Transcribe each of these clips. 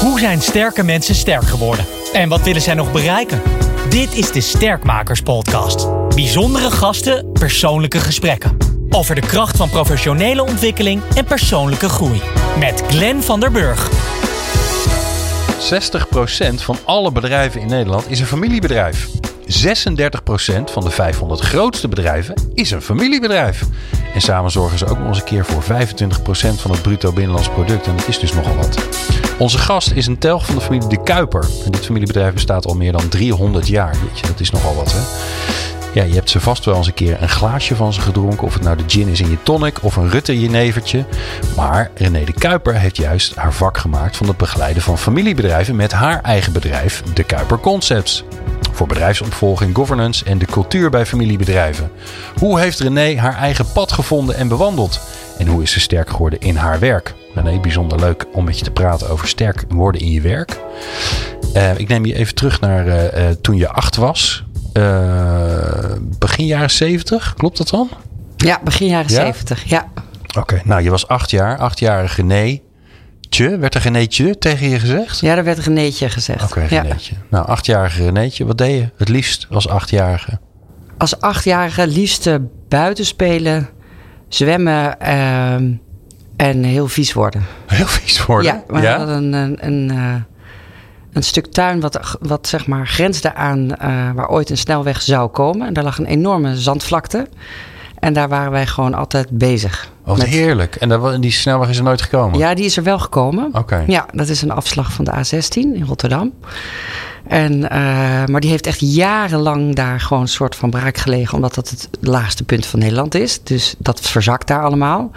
Hoe zijn sterke mensen sterk geworden? En wat willen zij nog bereiken? Dit is de Sterkmakers Podcast. Bijzondere gasten, persoonlijke gesprekken. Over de kracht van professionele ontwikkeling en persoonlijke groei. Met Glenn van der Burg. 60% van alle bedrijven in Nederland is een familiebedrijf. 36% van de 500 grootste bedrijven is een familiebedrijf. En samen zorgen ze ook nog eens een keer voor 25% van het bruto binnenlands product. En dat is dus nogal wat. Onze gast is een telg van de familie De Kuiper. En dit familiebedrijf bestaat al meer dan 300 jaar. Jeetje, dat is nogal wat hè. Ja, je hebt ze vast wel eens een keer een glaasje van ze gedronken. Of het nou de gin is in je tonic of een Rutte jenevertje. Maar René de Kuiper heeft juist haar vak gemaakt van het begeleiden van familiebedrijven met haar eigen bedrijf, De Kuiper Concepts. Voor bedrijfsopvolging, governance en de cultuur bij familiebedrijven. Hoe heeft René haar eigen pad gevonden en bewandeld? En hoe is ze sterk geworden in haar werk? René, bijzonder leuk om met je te praten over sterk worden in je werk. Uh, ik neem je even terug naar uh, uh, toen je acht was. begin jaren 70, klopt dat dan? Ja, begin jaren ja? 70, ja. Oké, okay, nou je was acht jaar, achtjarige René. Tje, werd er Renéetje tegen je gezegd? Ja, er werd Renéetje gezegd. Oké, okay, Renéetje. Ja. Nou, achtjarige Renéetje, wat deed je het liefst als achtjarige? Als achtjarige liefst buiten spelen, zwemmen uh, en heel vies worden. Heel vies worden? Ja, we ja? hadden een, een, een, uh, een, stuk tuin wat, wat zeg maar grensde aan uh, waar ooit een snelweg zou komen. En daar lag een enorme zandvlakte. En daar waren wij gewoon altijd bezig. Oh, met... heerlijk. En daar, die snelweg is er nooit gekomen? Ja, die is er wel gekomen. Oké. Okay. Ja, dat is een afslag van de A16 in Rotterdam. En, uh, maar die heeft echt jarenlang daar gewoon een soort van braak gelegen. Omdat dat het laagste punt van Nederland is. Dus dat verzakt daar allemaal.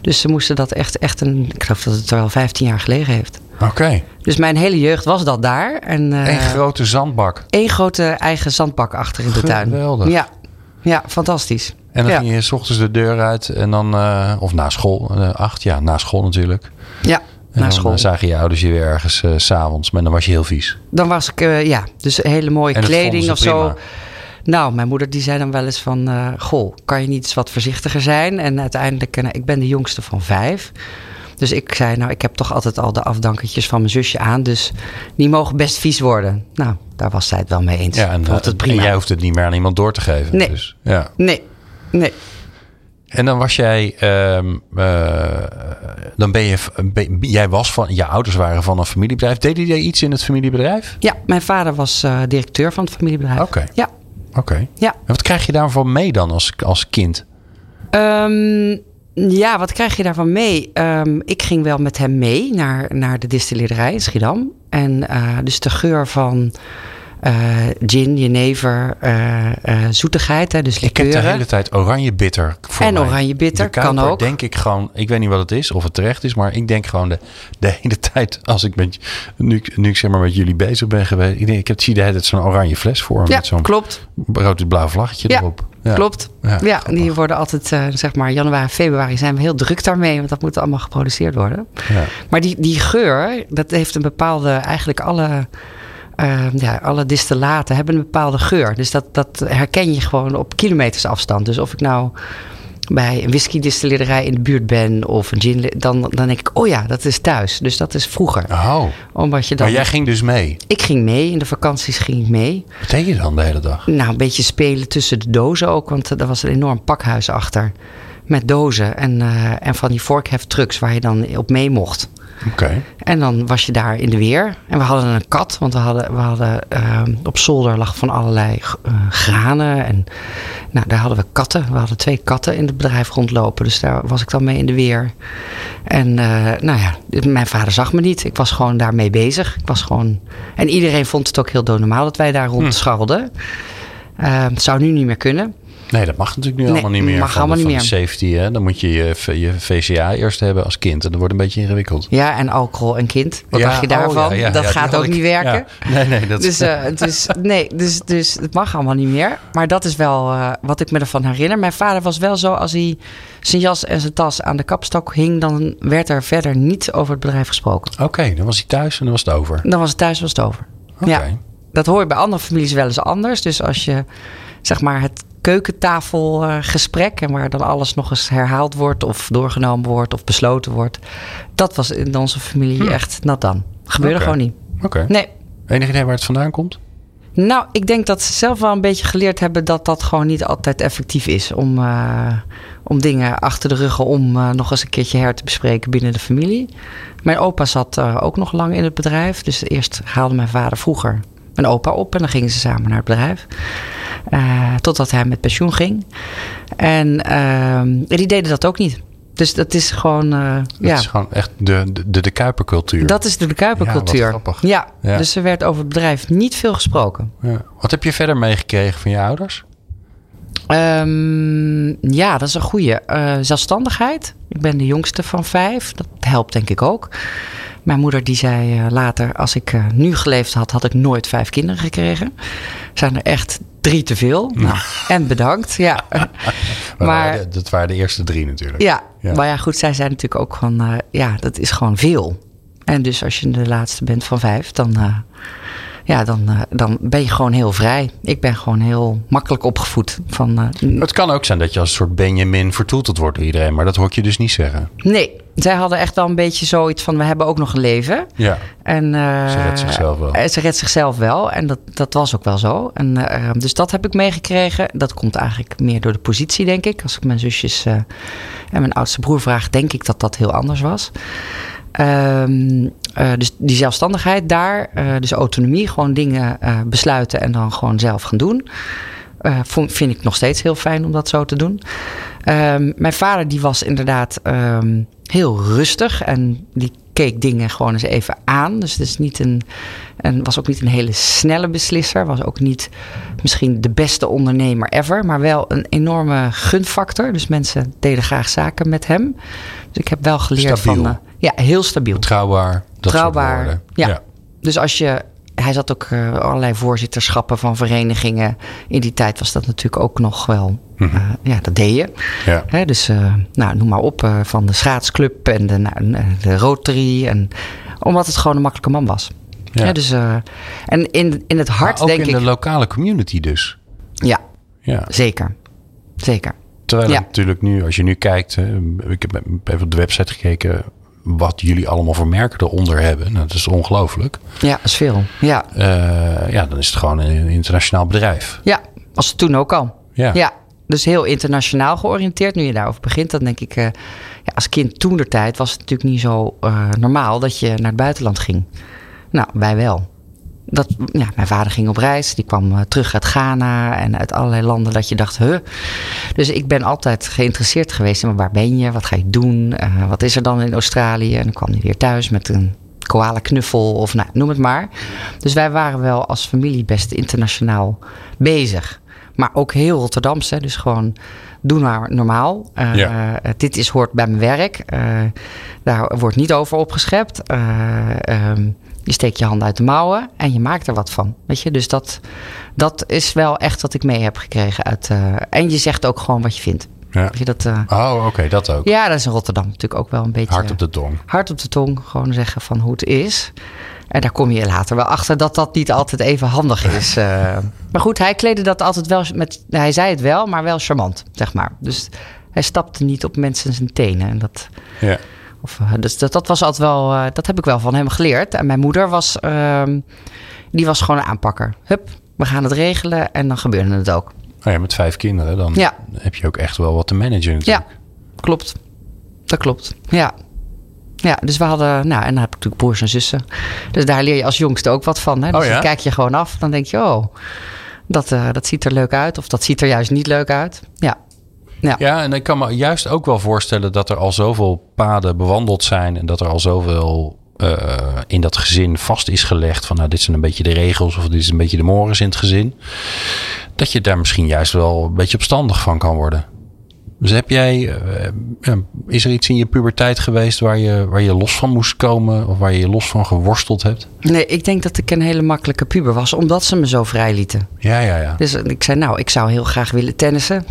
Dus ze moesten dat echt, echt een... Ik geloof dat het er wel 15 jaar gelegen heeft. Oké. Okay. Dus mijn hele jeugd was dat daar. En, uh, Eén grote zandbak. Eén grote eigen zandbak achter in de Geweldig. tuin. Geweldig. Ja. Ja, fantastisch. En dan ja. ging je s ochtends de deur uit en dan, uh, of na school, uh, acht, ja, na school natuurlijk. Ja, en na dan school. zagen je ouders je weer ergens uh, s'avonds, maar dan was je heel vies. Dan was ik, ja, dus hele mooie en kleding of prima. zo. Nou, mijn moeder die zei dan wel eens van, goh, kan je niet eens wat voorzichtiger zijn? En uiteindelijk, nou, ik ben de jongste van vijf. Dus ik zei, nou, ik heb toch altijd al de afdankertjes van mijn zusje aan. Dus die mogen best vies worden. Nou, daar was zij het wel mee eens. Ja, en, het prima. en jij hoeft het niet meer aan iemand door te geven. Nee. Dus, ja. Nee, nee. En dan was jij, um, uh, dan ben je, ben, jij was van, je ouders waren van een familiebedrijf. Deden jij iets in het familiebedrijf? Ja, mijn vader was uh, directeur van het familiebedrijf. Oké. Ja. Oké. Okay. Ja. En wat krijg je daarvan mee dan als, als kind? Um, ja, wat krijg je daarvan mee? Um, ik ging wel met hem mee naar, naar de distilleerderij in Schiedam. En uh, dus de geur van uh, gin, jenever, uh, zoetigheid, hè, dus Ik heb de hele tijd oranje bitter voor En mij. oranje bitter, de kan ook. denk ik gewoon, ik weet niet wat het is, of het terecht is, maar ik denk gewoon de, de hele tijd, als ik met, nu, nu ik zeg maar met jullie bezig ben geweest, ik, denk, ik heb, zie de hele tijd zo'n oranje fles voor me ja, met zo'n klopt. rood-blauw vlaggetje ja, erop. Ja, klopt. Ja, ja die worden altijd, uh, zeg maar, januari, februari zijn we heel druk daarmee, want dat moet allemaal geproduceerd worden. Ja. Maar die, die geur, dat heeft een bepaalde, eigenlijk alle uh, ja, alle distillaten hebben een bepaalde geur. Dus dat, dat herken je gewoon op kilometers afstand. Dus of ik nou bij een whiskydistilleerderij in de buurt ben of een gin, dan, dan denk ik, oh ja, dat is thuis. Dus dat is vroeger. Oh. Omdat je dan, maar jij ging dus mee? Ik ging mee. In de vakanties ging ik mee. Wat deed je dan de hele dag? Nou, een beetje spelen tussen de dozen ook, want er was een enorm pakhuis achter. Met dozen en, uh, en van die vorkheftrucks waar je dan op mee mocht. Okay. En dan was je daar in de weer. En we hadden een kat, want we hadden, we hadden uh, op zolder lag van allerlei uh, granen. En nou, daar hadden we katten. We hadden twee katten in het bedrijf rondlopen. Dus daar was ik dan mee in de weer. En uh, nou ja, mijn vader zag me niet. Ik was gewoon daarmee bezig. Ik was gewoon... En iedereen vond het ook heel normaal dat wij daar rondscharrelden. Hm. het zou nu niet meer kunnen. Nee, dat mag natuurlijk nu nee, allemaal niet meer. Mag van allemaal de, niet meer. Safety, hè? Dan moet je je, je VCA eerst hebben als kind. En dat wordt een beetje ingewikkeld. Ja, en alcohol en kind. Wat ja, dacht je daarvan? Oh, ja, ja, dat gaat ook ik, niet werken. Nee, nee, dat dus, uh, dus, nee, dus, dus het mag allemaal niet meer. Maar dat is wel uh, wat ik me ervan herinner. Mijn vader was wel zo, als hij zijn jas en zijn tas aan de kapstok hing... dan werd er verder niet over het bedrijf gesproken. Oké, okay, dan was hij thuis en dan was het over. Dan was het thuis was het over. Okay. Ja, dat hoor je bij andere families wel eens anders. Dus als je zeg maar het keukentafelgesprek... en waar dan alles nog eens herhaald wordt... of doorgenomen wordt of besloten wordt... dat was in onze familie hm. echt nat dan. Gebeurde gewoon niet. Oké. Nee. Enig idee waar het vandaan komt? Nou, ik denk dat ze zelf wel een beetje geleerd hebben dat dat gewoon niet altijd effectief is. Om, eh, om dingen achter de ruggen om eh, nog eens een keertje her te bespreken binnen de familie. Mijn opa zat eh, ook nog lang in het bedrijf. Dus eerst haalde mijn vader vroeger mijn opa op en dan gingen ze samen naar het bedrijf. Eh, totdat hij met pensioen ging. En ehm, die deden dat ook niet. Dus dat is gewoon, eh, Dat ja. is gewoon echt de, de, de, de Kuipercultuur. Dat is de Ja, Kuipercultuur. grappig. Ja, Ja. dus er werd over het bedrijf niet veel gesproken. Ja. Wat heb je verder meegekregen van je ouders? Ehm, ja, dat is een goede. zelfstandigheid. Ik ben de jongste van vijf. Dat helpt denk ik ook. Mijn moeder die zei eh, later, als ik eh, nu geleefd had, had ik nooit vijf kinderen gekregen. Zijn er echt drie te veel. Nou, en bedankt. Ja. Maar, dat waren de eerste drie natuurlijk. ja, Ja. maar ja, goed, zij zei natuurlijk ook van, eh, ja, dat is gewoon veel. En dus als je de laatste bent van vijf, dan, eh, ja, dan, eh, dan ben je gewoon heel vrij. Ik ben gewoon heel makkelijk opgevoed. Van, eh, Het kan ook zijn dat je als een soort Benjamin vertoeteld wordt door iedereen. Maar dat hoor ik je dus niet zeggen. nee, zij hadden echt wel een beetje zoiets van, we hebben ook nog een leven. Ja. En, eh, Ze redt zichzelf wel. Ze redt zichzelf wel. En dat, dat was ook wel zo. En, dus dat heb ik meegekregen. Dat komt eigenlijk meer door de positie, denk ik. Als ik mijn zusjes en mijn oudste broer vraag, denk ik dat dat heel anders was. Ehm, eh, dus die zelfstandigheid daar, eh, dus autonomie, gewoon dingen eh, besluiten en dan gewoon zelf gaan doen. Vond, vind ik nog steeds heel fijn om dat zo te doen. Ehm, mijn vader die was inderdaad ehm, heel rustig en die keek dingen gewoon eens even aan. Dus het is niet een, en was ook niet een hele snelle beslisser. Was ook niet misschien de beste ondernemer ever, maar wel een enorme gunfactor. Dus mensen deden graag zaken met hem. Dus ik heb wel geleerd Stabiel. van. eh, ja, heel stabiel. Betrouwbaar. Dat Betrouwbaar, Soort woorden. ja. Dus als je. Hij zat ook eh, allerlei voorzitterschappen van verenigingen. In die tijd was dat natuurlijk ook nog wel. Mhm. eh, ja, dat deed je. Ja. Hè, dus nou, noem maar op. van de schaatsclub en de, nou, de Rotary. En, omdat het gewoon een makkelijke man was. Ja. Dus, eh, en in, in het Maar hart ook denk in ik. de lokale community dus. Ja, Ja. zeker. Zeker. Terwijl Ja. natuurlijk nu, als je nu kijkt, ik heb even op de website gekeken wat jullie allemaal voor merken eronder hebben. Nou, dat is ongelooflijk. Ja, dat is veel. Ja. Eh, ja, dan is het gewoon een internationaal bedrijf. ja, was het toen ook al. Ja. Ja, dus heel internationaal georiënteerd. Nu je daarover begint, dan denk ik... eh, ja, als kind toen der tijd was het natuurlijk niet zo normaal... dat je naar het buitenland ging. Nou, wij wel. Dat, ja, mijn vader ging op reis. Die kwam eh, terug uit Ghana en uit allerlei landen dat je dacht... Huh. Dus ik ben altijd geïnteresseerd geweest in waar ben je? Wat ga je doen? Eh, wat is er dan in Australië? En dan kwam hij weer thuis met een koala knuffel of nou, noem het maar. Dus wij waren wel als familie best internationaal bezig. Maar ook heel Rotterdamse. Dus gewoon doen maar normaal. Eh, Ja. dit is, hoort bij mijn werk. Daar wordt niet over opgeschept. Ehm, je steekt je handen uit de mouwen en je maakt er wat van. Weet je, dus dat, dat is wel echt wat ik mee heb gekregen. Uit, eh, en je zegt ook gewoon wat je vindt. Ja. Weet je, dat, eh, Oh, oké, dat ook. ja, dat is in Rotterdam natuurlijk ook wel een beetje Hard op de tong. hard op de tong. Gewoon zeggen van hoe het is. En daar kom je later wel achter dat dat niet altijd even handig is. eh. maar goed, hij kleedde dat altijd wel met. Hij zei het wel, maar wel charmant, zeg maar. Dus hij stapte niet op mensen zijn tenen. En dat, Ja. Of, eh, dus dat, dat was altijd wel. eh, dat heb ik wel van hem geleerd. En mijn moeder was. ehm, die was gewoon een aanpakker. Hup, we gaan het regelen en dan gebeurde het ook. Nou ja, met vijf kinderen, dan Ja. heb je ook echt wel wat te managen natuurlijk. Ja, klopt. Dat klopt. Ja. Ja, dus we hadden, nou, en dan heb ik natuurlijk broers en zussen. Dus daar leer je als jongste ook wat van. Hè? Dus Oh ja? dan kijk je gewoon af, dan denk je, oh, dat, eh, dat ziet er leuk uit. Of dat ziet er juist niet leuk uit. Ja. Ja. Ja, en ik kan me juist ook wel voorstellen dat er al zoveel paden bewandeld zijn en dat er al zoveel eh, in dat gezin vast is gelegd van nou dit zijn een beetje de regels of dit is een beetje de mores in het gezin. Dat je daar misschien juist wel een beetje opstandig van kan worden. Dus heb jij, eh, is er iets in je puberteit geweest waar je, waar je los van moest komen of waar je je los van geworsteld hebt? Nee, ik denk dat ik een hele makkelijke puber was, omdat ze me zo vrij lieten. Ja, ja, ja. Dus ik zei, nou, ik zou heel graag willen tennissen.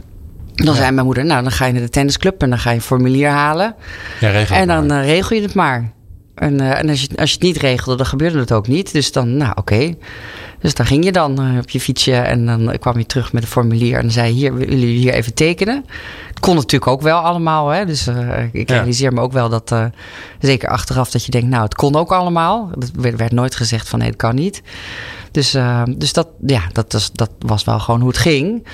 Dan zei mijn moeder, nou, dan ga je naar de tennisclub en dan ga je een formulier halen. ja regel En dan maar. eh, regel je het maar. En, eh, en als, je, als je het niet regelde, dan gebeurde het ook niet. Dus dan, nou oké. Dus daar ging je dan eh, op je fietsje en dan kwam je terug met een formulier en dan zei je, hier, willen jullie hier even tekenen? Het kon natuurlijk ook wel allemaal, hè? dus uh, ik Ja. realiseer me ook wel dat, zeker achteraf, dat je denkt, nou, het kon ook allemaal. Er werd, werd nooit gezegd van nee, het kan niet. Dus, dus dat, ja, dat, was, dat was wel gewoon hoe het ging.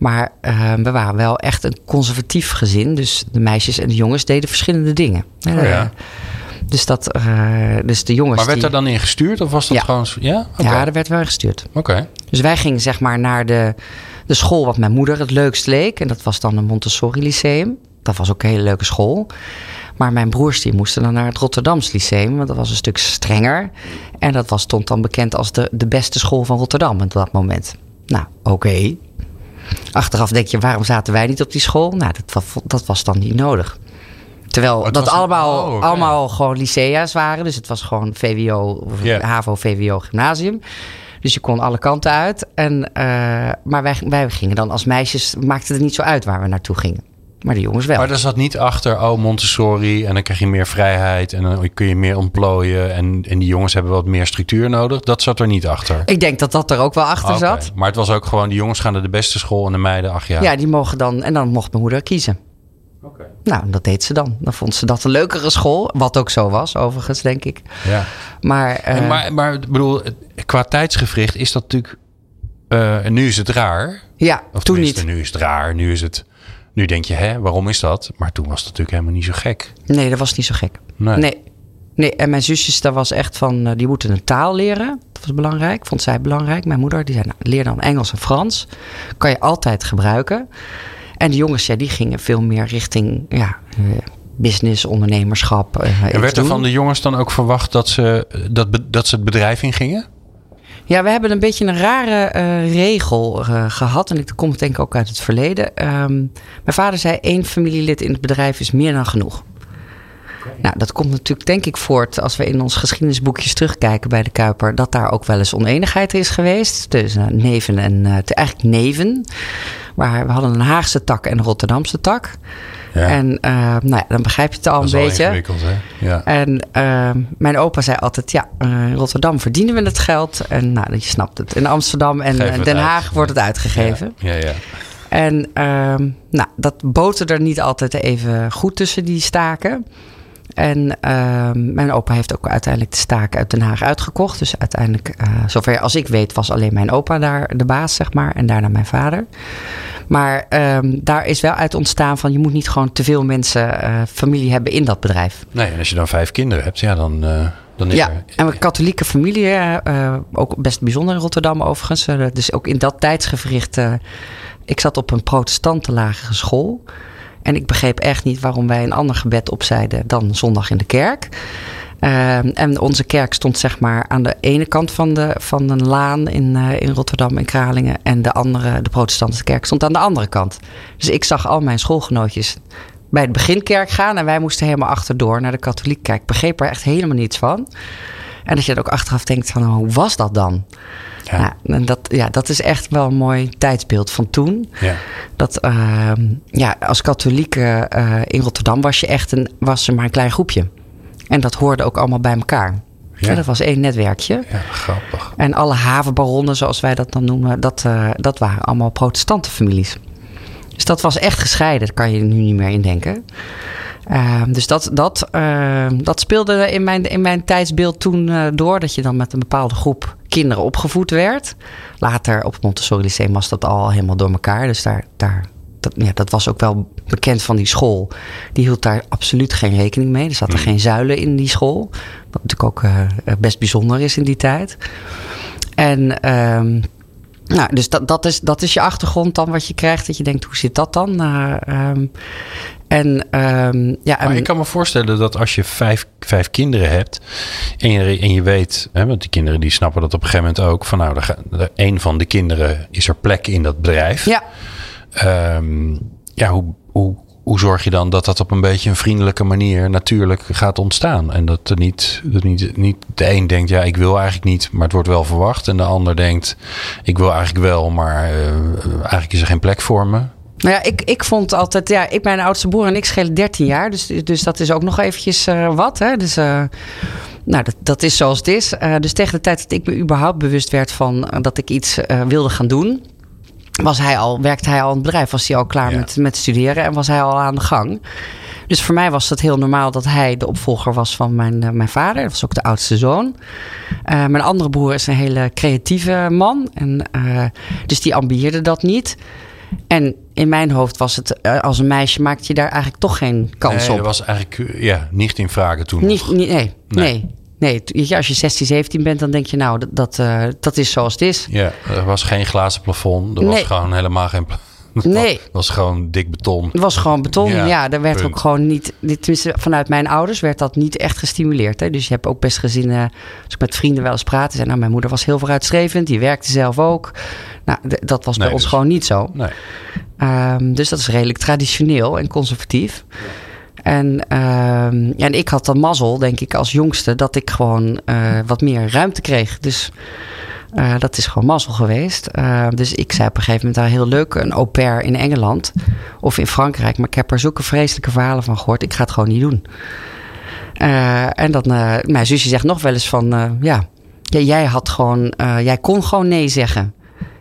Maar eh, we waren wel echt een conservatief gezin. Dus de meisjes en de jongens deden verschillende dingen. Oh ja. Eh, dus, dat, eh, dus de jongens. Maar werd die, er dan in gestuurd of was dat Ja. gewoon... Ja? Oké. Ja, er werd wel gestuurd. Oké. Dus wij gingen zeg maar naar de, de school wat mijn moeder het leukst leek. En dat was dan een Montessori Lyceum. Dat was ook een hele leuke school. Maar mijn broers die moesten dan naar het Rotterdams Lyceum. Want dat was een stuk strenger. En dat was, stond dan bekend als de, de beste school van Rotterdam op dat moment. Nou, oké. Achteraf denk je, waarom zaten wij niet op die school? Nou, dat, was- dat was dan niet nodig. Terwijl dat een- allemaal, oh, allemaal gewoon lycea's waren. Dus het was gewoon VWO, Ja. HAVO, VWO, gymnasium. Dus je kon alle kanten uit. En, eh, maar wij, wij gingen dan als meisjes, maakte het niet zo uit waar we naartoe gingen. Maar de jongens wel. Maar er zat niet achter, oh Montessori en dan krijg je meer vrijheid en dan kun je meer ontplooien en, en die jongens hebben wat meer structuur nodig. Dat zat er niet achter. Ik denk dat dat er ook wel achter zat. Maar het was ook gewoon, de jongens gaan naar de beste school en de meiden, ach ja. Ja. die mogen dan. En dan mocht mijn moeder kiezen. Oké. Nou, dat deed ze dan. Dan vond ze dat een leukere school. Wat ook zo was, overigens, denk ik. ja. Maar, En maar, maar bedoel, qua tijdsgevricht is dat natuurlijk, eh, en nu is het raar. ja, Of toen niet. nu is het raar. Nu is het, nu denk je, hè, waarom is dat? Maar toen was het natuurlijk helemaal niet zo gek. Nee, dat was niet zo gek. Nee. Nee. nee. en mijn zusjes, daar was echt van, eh, die moeten een taal leren. Dat was belangrijk, vond zij belangrijk. Mijn moeder, die zei, nou, leer dan Engels en Frans. Kan je altijd gebruiken. En de jongens, ja, die gingen veel meer richting, ja, eh, business, ondernemerschap. eh, En werd er doen. van de jongens dan ook verwacht dat ze, dat, dat ze het bedrijf ingingen? Ja, we hebben een beetje een rare eh, regel eh, gehad. En ik kom denk ik ook uit het verleden. Ehm, mijn vader zei: één familielid in het bedrijf is meer dan genoeg. Nou, dat komt natuurlijk denk ik voort als we in ons geschiedenisboekjes terugkijken bij de Kuiper. Dat daar ook wel eens oneenigheid is geweest. Tussen eh, neven en te- eigenlijk neven. Maar we hadden een Haagse tak en een Rotterdamse tak. Ja. En eh, nou ja, dan begrijp je het al dat een beetje. ingewikkeld, hè? Ja. En ehm, mijn opa zei altijd: ja, eh, in Rotterdam verdienen we het geld. En nou, je snapt het. In Amsterdam en eh, Den uit. Haag wordt het uitgegeven. Ja, ja. En ehm, nou, dat boterde er niet altijd even goed tussen die staken. En ehm, mijn opa heeft ook uiteindelijk de staken uit Den Haag uitgekocht. Dus uiteindelijk, eh, zover als ik weet, was alleen mijn opa daar de baas, zeg maar. En daarna mijn vader. Maar ehm, daar is wel uit ontstaan van... je moet niet gewoon te veel mensen, eh, familie hebben in dat bedrijf. Nee, en als je dan vijf kinderen hebt, ja, dan, eh, dan is Ja, er... en een katholieke familie, eh, ook best bijzonder in Rotterdam overigens. Dus ook in dat tijdsgevricht. ik zat op een protestante lagere school. En ik begreep echt niet waarom wij een ander gebed opzeiden dan zondag in de kerk. Ehm, en onze kerk stond zeg maar aan de ene kant van de, van een laan in, eh, in Rotterdam en Kralingen. En de andere, de protestantse kerk, stond aan de andere kant. Dus ik zag al mijn schoolgenootjes bij het beginkerk gaan. En wij moesten helemaal achterdoor naar de katholieke kerk. Ik begreep er echt helemaal niets van. En dat je dan ook achteraf denkt van, hoe was dat dan? Ja. En dat, ja, dat is echt wel een mooi tijdsbeeld van toen. Ja. Dat ehm, ja, als katholieke eh, in Rotterdam was je echt een, was er maar een klein groepje. En dat hoorde ook allemaal bij elkaar. Ja. Dat was één netwerkje. ja, grappig. En alle havenbaronnen, zoals wij dat dan noemen, dat, eh, dat waren allemaal protestante families. Dus dat was echt gescheiden, daar kan je nu niet meer in denken. Ehm, dus dat, dat, ehm, dat speelde in mijn, in mijn tijdsbeeld toen eh, door. Dat je dan met een bepaalde groep kinderen opgevoed werd. Later op het Montessori Lyceum was dat al helemaal door elkaar. Dus daar, daar, dat, ja, dat was ook wel bekend van die school. Die hield daar absoluut geen rekening mee. Er zaten geen zuilen in die school. Wat natuurlijk ook eh, best bijzonder is in die tijd. En ehm, nou, dus dat, dat, is, dat is je achtergrond dan wat je krijgt. Dat je denkt, hoe zit dat dan? Eh, ehm, en ehm, ja, Maar en- ik kan me voorstellen dat als je vijf, vijf kinderen hebt en je, en je weet, hè, want die kinderen die snappen dat op een gegeven moment ook, van nou, een van de kinderen is er plek in dat bedrijf. ja, Ehm, ja, hoe, hoe, hoe zorg je dan dat dat op een beetje een vriendelijke manier natuurlijk gaat ontstaan? En dat er niet, dat niet, niet de een denkt, ja, ik wil eigenlijk niet, maar het wordt wel verwacht. En de ander denkt, ik wil eigenlijk wel, maar eh, eigenlijk is er geen plek voor me. Nou ja, ik, ik vond altijd, ja, ik, mijn oudste broer en ik schelen 13 jaar. Dus, dus dat is ook nog eventjes eh, wat. Hè? Dus, eh, Nou, dat, dat is zoals het is. Dus tegen de tijd dat ik me überhaupt bewust werd van dat ik iets wilde gaan doen, was hij al, werkte hij al in het bedrijf, was hij al klaar ja. met, met studeren en was hij al aan de gang. Dus voor mij was het heel normaal dat hij de opvolger was van mijn, mijn vader. Dat was ook de oudste zoon. mijn andere broer is een hele creatieve man. En, dus die ambieerde dat niet. En in mijn hoofd was het, als een meisje maakte je daar eigenlijk toch geen kans nee, op. dat was eigenlijk ja, niet in vragen toen. Niet, nee, nee. nee. Nee, als je 16, 17 bent, dan denk je nou, dat, dat, uh, dat is zoals het is. Ja, er was geen glazen plafond. Er Nee. was gewoon helemaal geen... Nee. Het was gewoon dik beton. Het was gewoon beton. Ja, Ja, daar werd punt. ook gewoon niet. Tenminste, vanuit mijn ouders werd dat niet echt gestimuleerd. Hè? Dus je hebt ook best gezien, eh, als ik met vrienden wel eens praatte, zei, nou, mijn moeder was heel vooruitstrevend, die werkte zelf ook. Nou, dat was bij Nee, ons dus- gewoon niet zo. Nee. Ehm, dus dat is redelijk traditioneel en conservatief. En, ja, en ik had dan mazzel, denk ik, als jongste, dat ik gewoon eh, wat meer ruimte kreeg. Dus eh, dat is gewoon mazzel geweest. Eh, dus ik zei op een gegeven moment daar heel leuk, een au pair in Engeland of in Frankrijk. Maar ik heb er zulke vreselijke verhalen van gehoord, ik ga het gewoon niet doen. En dan, mijn zusje zegt nog wel eens van, ja, jij had gewoon, jij kon gewoon nee zeggen.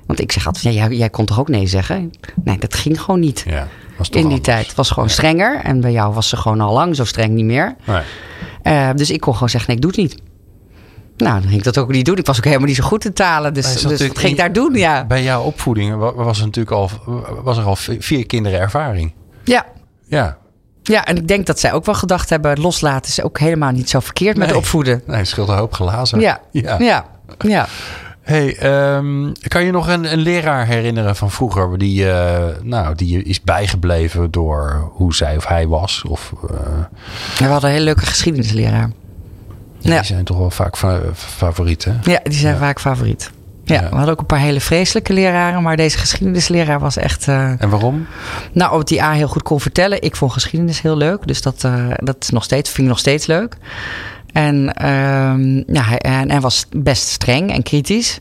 Want ik zeg altijd, ja, jij, jij kon toch ook nee zeggen? Nee, dat ging gewoon niet. Ja, In die anders. tijd Het was gewoon strenger. En bij jou was ze gewoon al lang zo streng niet meer. Nee. Eh, dus ik kon gewoon zeggen, nee, ik doe het niet. Nou, dan ging ik dat ook niet doen. Ik was ook helemaal niet zo goed in talen. Dus, dus wat ging ik daar doen? Ja. Bij jouw opvoeding wa- was er natuurlijk al, was er al vier kinderen ervaring. ja. Ja. Ja, en ik denk dat zij ook wel gedacht hebben... loslaten is ook helemaal niet zo verkeerd met opvoeden. Nee, het scheelt een hoop glazen. Ja, ja. ja, ja. Hey, ehm, kan je nog een, een leraar herinneren van vroeger die, eh, nou, die is bijgebleven door hoe zij of hij was? Of, eh, We hadden een hele leuke geschiedenisleraar. ja, Ja. Die zijn toch wel vaak fa- favorieten. Ja, die zijn Ja. vaak favoriet. Ja, we hadden ook een paar hele vreselijke leraren. Maar deze geschiedenisleraar was echt... eh, En waarom? Nou, omdat hij A heel goed kon vertellen. Ik vond geschiedenis heel leuk. Dus dat, dat is nog steeds, vind ik nog steeds leuk. En ehm, ja, hij, en was best streng en kritisch.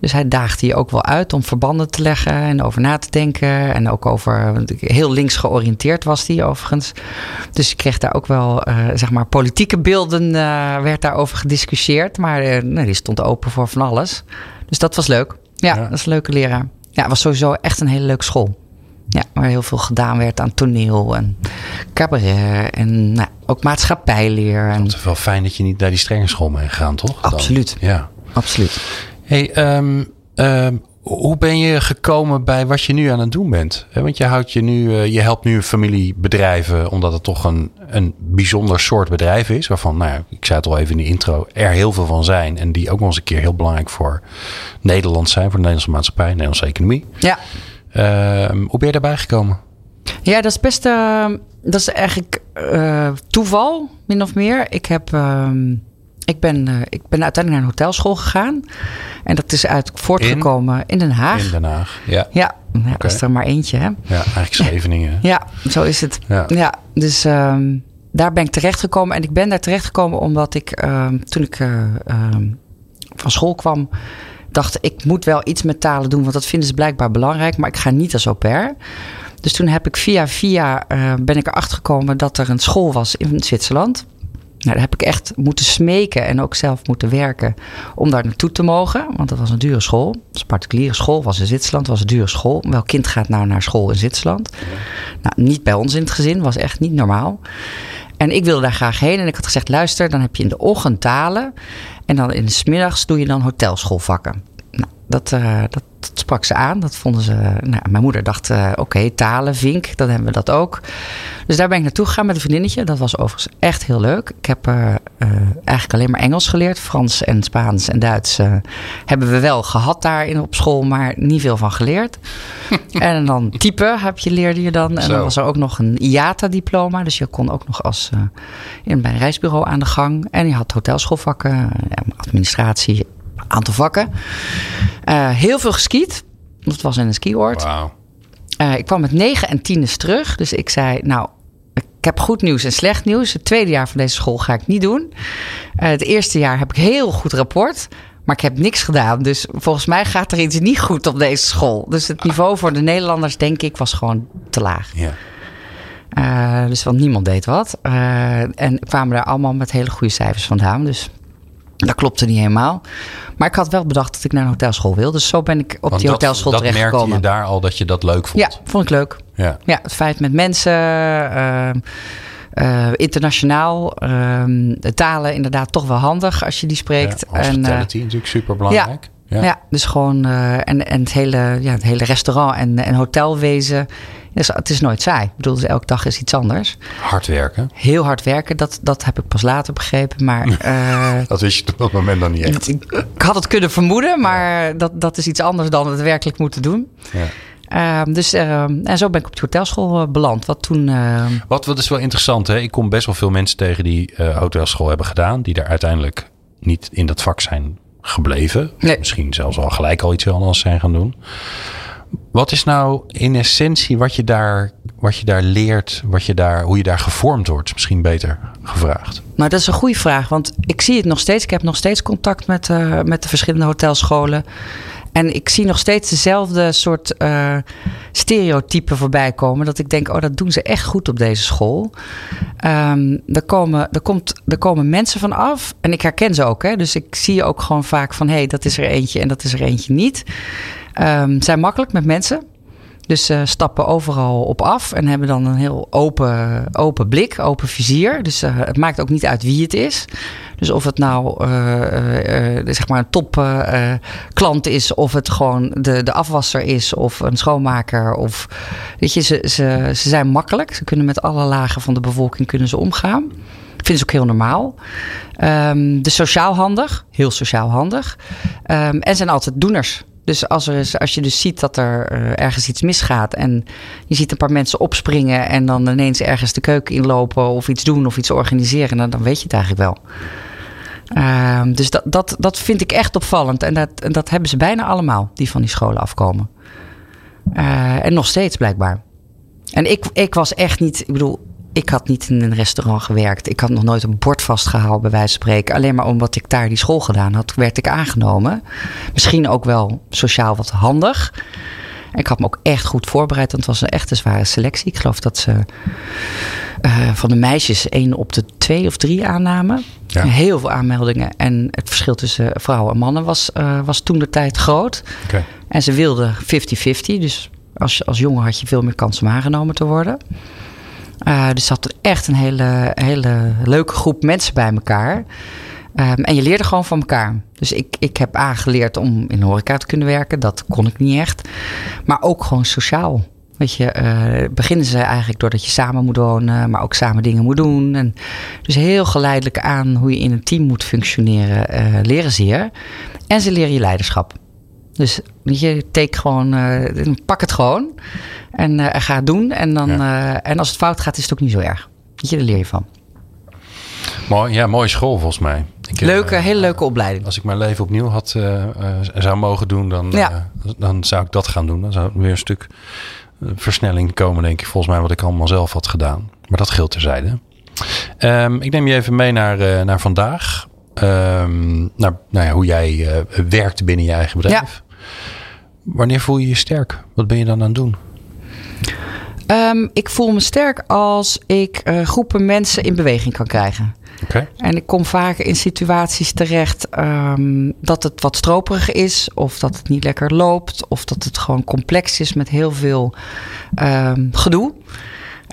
Dus hij daagde je ook wel uit om verbanden te leggen en over na te denken. En ook over, heel links georiënteerd was hij overigens. Dus ik kreeg daar ook wel, eh, zeg maar, politieke beelden, eh, werd daarover gediscussieerd. Maar nee, die stond open voor van alles. Dus dat was leuk. Ja, Ja. dat is een leuke leraar. Ja, het was sowieso echt een hele leuke school. Ja, waar heel veel gedaan werd aan toneel en cabaret en nou, ook maatschappijleer. En, Het is wel fijn dat je niet naar die strenge school bent gegaan, toch? Dan? Absoluut. Ja. absoluut. Hey, ehm, ehm, hoe ben je gekomen bij wat je nu aan het doen bent? Want je, houdt je, nu, eh, je helpt nu familiebedrijven omdat het toch een, een bijzonder soort bedrijf is. Waarvan, nou ja, ik zei het al even in de intro, er heel veel van zijn. En die ook nog eens een keer heel belangrijk voor Nederland zijn. Voor de Nederlandse maatschappij, de Nederlandse economie. Ja. Ehm, hoe ben je daarbij gekomen? ja, dat is best. eh, dat is eigenlijk eh, toeval, min of meer. Ik heb. ehm, ik ben, eh, ik ben uiteindelijk naar een hotelschool gegaan. En dat is uit voortgekomen in, Den Haag. In Den Haag. Ja, Ja, dat is er maar eentje, hè? ja eigenlijk Scheveningen. Ja, zo is het. Ja. Ja, dus ehm, daar ben ik terechtgekomen. En ik ben daar terechtgekomen omdat ik, ehm, toen ik eh, ehm, van school kwam, dacht ik moet wel iets met talen doen, want dat vinden ze blijkbaar belangrijk, maar ik ga niet als au pair. Dus toen heb ik via via eh, ben ik erachter gekomen dat er een school was in Zwitserland. Nou, daar heb ik echt moeten smeken en ook zelf moeten werken om daar naartoe te mogen. Want dat was een dure school. Het was een particuliere school, was in Zwitserland, was een dure school. Welk kind gaat nou naar school in Zwitserland? Nou, niet bij ons in het gezin, was echt niet normaal. En ik wilde daar graag heen en ik had gezegd, luister, dan heb je in de ochtend talen. En dan in de smiddags doe je dan hotelschoolvakken. Dat, eh, dat, dat sprak ze aan. Dat vonden ze. Nou, mijn moeder dacht: eh, oké, talen, vink, dan hebben we dat ook. Dus daar ben ik naartoe gegaan met een vriendinnetje. Dat was overigens echt heel leuk. Ik heb eh, eigenlijk alleen maar Engels geleerd. Frans en Spaans en Duits hebben we wel gehad daar in, op school, maar niet veel van geleerd. en dan typen heb je, leerde je dan. En Zo. dan was er ook nog een IATA-diploma. Dus je kon ook nog als, in, bij een reisbureau aan de gang. En je had hotelschoolvakken, administratie, aantal vakken. Eh, heel veel geskiet. Dat was in een skioord. Wauw. Eh, ik kwam met 9 en 10 terug. Dus ik zei, nou, ik heb goed nieuws en slecht nieuws. Het tweede jaar van deze school ga ik niet doen. Eh, het eerste jaar heb ik heel goed rapport. Maar ik heb niks gedaan. Dus volgens mij gaat er iets niet goed op deze school. Dus het niveau voor de Nederlanders, denk ik, was gewoon te laag. Ja. Uh, dus want niemand deed wat. Uh, en kwamen daar allemaal met hele goede cijfers vandaan. Dus dat klopte niet helemaal. Maar ik had wel bedacht dat ik naar een hotelschool wil. Dus zo ben ik op Want die dat- hotelschool Dat terechtgekomen. merkte je daar al dat je dat leuk vond? Ja, vond ik leuk. Ja. Ja, het feit met mensen, ehm, eh, internationaal, ehm, de talen inderdaad toch wel handig als je die spreekt. Ja, en, eh, hospitality natuurlijk super belangrijk. ja. dus gewoon eh, en, en het, hele, ja, het hele restaurant en, en hotelwezen. Dus het is nooit saai. Ik bedoel, dus elke dag is iets anders. Hard werken. Heel hard werken, dat, dat heb ik pas later begrepen. Maar eh, Dat wist je op dat moment dan niet echt. ik, ik had het kunnen vermoeden, maar dat, dat is iets anders dan het werkelijk moeten doen. Ja. Ehm, dus, ehm, en zo ben ik op die hotelschool eh, beland. Wat toen. ehm, Wat, wat is wel interessant, hè? ik kom best wel veel mensen tegen die eh, hotelschool hebben gedaan, die er uiteindelijk niet in dat vak zijn gebleven. Nee. Misschien zelfs al gelijk al iets heel anders zijn gaan doen. Wat is nou in essentie wat je daar, wat je daar leert, wat je daar, hoe je daar gevormd wordt? Is Misschien beter gevraagd. Nou, dat is een goede vraag. Want ik zie het nog steeds. Ik heb nog steeds contact met, eh, met de verschillende hotelscholen. En ik zie nog steeds dezelfde soort eh, stereotypen voorbij komen. Dat ik denk, oh, dat doen ze echt goed op deze school. Ehm, er, komen, er, komt, er komen mensen van af. En ik herken ze ook. Hè? Dus ik zie ook gewoon vaak van... hé, hey, dat is er eentje en dat is er eentje niet. Ehm zijn makkelijk met mensen. Dus ze stappen overal op af en hebben dan een heel open, open blik, open vizier. Dus eh, het maakt ook niet uit wie het is. Dus of het nou eh, eh, eh, zeg maar een top eh, eh, klant is, of het gewoon de, de afwasser is, of een schoonmaker. Of, weet je, ze, ze, ze zijn makkelijk. Ze kunnen met alle lagen van de bevolking kunnen ze omgaan. Vinden ze ook heel normaal. Ehm dus sociaal handig, heel sociaal handig. Ehm, en zijn altijd doeners. Dus als, er is, als je dus ziet dat er eh, ergens iets misgaat en je ziet een paar mensen opspringen en dan ineens ergens de keuken inlopen of iets doen of iets organiseren, dan, dan weet je het eigenlijk wel. Ehm, dus dat, dat, dat vind ik echt opvallend. En dat, en dat hebben ze bijna allemaal, die van die scholen afkomen. Eh, en nog steeds blijkbaar. En ik, ik was echt niet, ik bedoel, ik had niet in een restaurant gewerkt. Ik had nog nooit een bord vastgehaald, bij wijze van spreken. Alleen maar omdat ik daar die school gedaan had, werd ik aangenomen. Misschien ook wel sociaal wat handig. Ik had me ook echt goed voorbereid, want het was een echte zware selectie. Ik geloof dat ze eh, van de meisjes één op de twee of drie aannamen. Ja. Heel veel aanmeldingen. En het verschil tussen vrouwen en mannen was, eh, was toen de tijd groot. En ze wilden 50-50. Dus als, als jongen had je veel meer kans om aangenomen te worden. Eh, dus zat echt een hele, hele leuke groep mensen bij elkaar. Ehm, en je leerde gewoon van elkaar. Dus ik, ik heb aangeleerd om in de horeca te kunnen werken. Dat kon ik niet echt. Maar ook gewoon sociaal. Weet je, eh, beginnen ze eigenlijk doordat je samen moet wonen, maar ook samen dingen moet doen. En dus heel geleidelijk aan hoe je in een team moet functioneren, eh, leren ze je. En ze leren je leiderschap. Dus je, take gewoon, eh, pak het gewoon en eh, ga het doen. En, dan, eh, en als het fout gaat, is het ook niet zo erg. Je, daar leer je van. Mooi, ja, mooie school volgens mij. Ik, Leuke, hele leuke opleiding. Als ik mijn leven opnieuw had, eh, eh, zou mogen doen, dan, Ja. dan zou ik dat gaan doen. Dan zou er weer een stuk versnelling komen, denk ik, volgens mij, wat ik allemaal zelf had gedaan. Maar dat geldt terzijde. Ehm, ik neem je even mee naar, eh, naar vandaag. Ehm, naar nou ja, hoe jij eh, werkt binnen je eigen bedrijf. Wanneer voel je je sterk? Wat ben je dan aan het doen? Ehm, ik voel me sterk als ik eh, groepen mensen in beweging kan krijgen. En ik kom vaak in situaties terecht ehm, dat het wat stroperig is, of dat het niet lekker loopt, of dat het gewoon complex is met heel veel ehm, gedoe.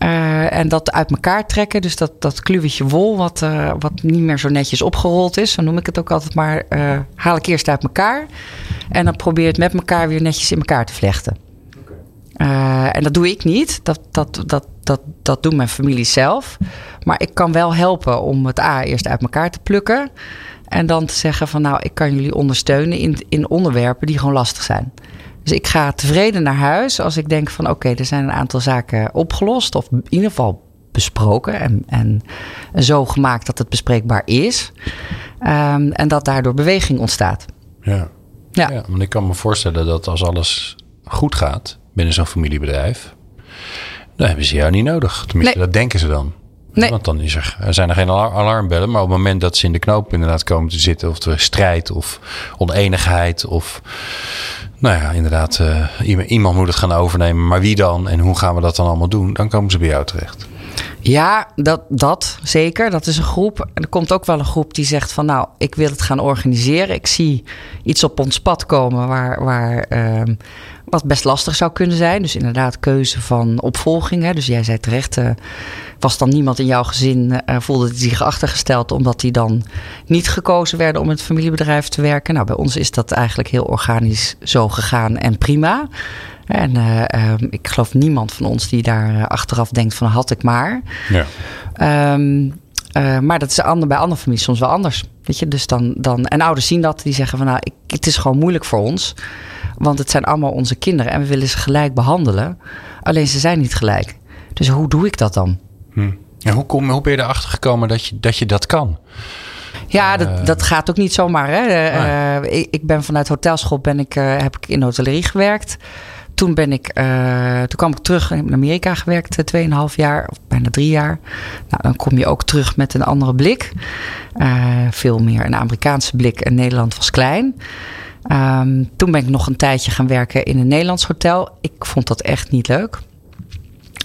Eh, en dat uit elkaar trekken, dus dat, dat kluwetje wol, wat, eh, wat niet meer zo netjes opgerold is, zo noem ik het ook altijd maar, eh, haal ik eerst uit elkaar. En dan probeer het met elkaar weer netjes in elkaar te vlechten. En dat doe ik niet. Dat, dat, dat, dat, dat doen mijn familie zelf. Maar ik kan wel helpen om het A eerst uit elkaar te plukken. En dan te zeggen van nou, ik kan jullie ondersteunen in, in onderwerpen die gewoon lastig zijn. Dus ik ga tevreden naar huis als ik denk van oké, er zijn een aantal zaken opgelost. Of in ieder geval besproken en, en zo gemaakt dat het bespreekbaar is. Ehm, en dat daardoor beweging ontstaat. Ja. Ja. ja, want ik kan me voorstellen dat als alles goed gaat binnen zo'n familiebedrijf, dan hebben ze jou niet nodig. Tenminste, Nee. dat denken ze dan. Nee. Want dan is er, er zijn er geen alar- alarmbellen. Maar op het moment dat ze in de knoop inderdaad komen te zitten, of er strijd of oneenigheid, of nou ja, inderdaad, eh, iemand, moet het gaan overnemen. Maar wie dan en hoe gaan we dat dan allemaal doen? Dan komen ze bij jou terecht. Ja, dat, dat zeker. Dat is een groep. En er komt ook wel een groep die zegt van nou, ik wil het gaan organiseren. Ik zie iets op ons pad komen waar, waar ehm, wat best lastig zou kunnen zijn. Dus inderdaad keuze van opvolging. Hè. Dus jij zei terecht, uh, was dan niemand in jouw gezin, uh, voelde zich achtergesteld omdat die dan niet gekozen werden om in het familiebedrijf te werken. Nou, bij ons is dat eigenlijk heel organisch zo gegaan en prima. En uh, ik geloof niemand van ons die daar achteraf denkt van had ik maar. Ja. Um, uh, maar dat is ander, bij andere families soms wel anders. Weet je, dus dan, dan, en ouders zien dat, die zeggen van nou, ik, het is gewoon moeilijk voor ons. Want het zijn allemaal onze kinderen en we willen ze gelijk behandelen. Alleen ze zijn niet gelijk. Dus hoe doe ik dat dan? Hm. En hoe, kom, hoe ben je erachter gekomen dat je dat, je dat kan? Ja, dat, uh, dat gaat ook niet zomaar. Hè. Uh, ik, ik, ben vanuit hotelschool ben ik, heb ik in de hotellerie gewerkt toen ben ik, uh, toen kwam ik terug in Amerika gewerkt, 2,5 jaar of bijna drie jaar. Nou, dan kom je ook terug met een andere blik. Uh, veel meer een Amerikaanse blik en Nederland was klein. Um, toen ben ik nog een tijdje gaan werken in een Nederlands hotel. Ik vond dat echt niet leuk.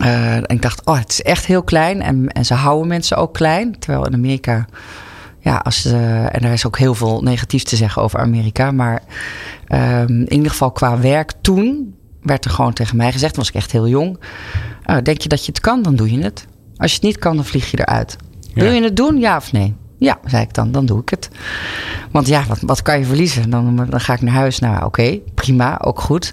Uh, en ik dacht, oh, het is echt heel klein en, en ze houden mensen ook klein. Terwijl in Amerika ja, als, en er is ook heel veel negatief te zeggen over Amerika. Maar um, in ieder geval qua werk toen werd er gewoon tegen mij gezegd, was ik echt heel jong. Uh, denk je dat je het kan, dan doe je het. Als je het niet kan, dan vlieg je eruit. Ja. Wil je het doen, ja of nee? Ja, zei ik dan, dan doe ik het. Want ja, wat, wat kan je verliezen? Dan, dan ga ik naar huis. Nou, oké, okay, prima, ook goed.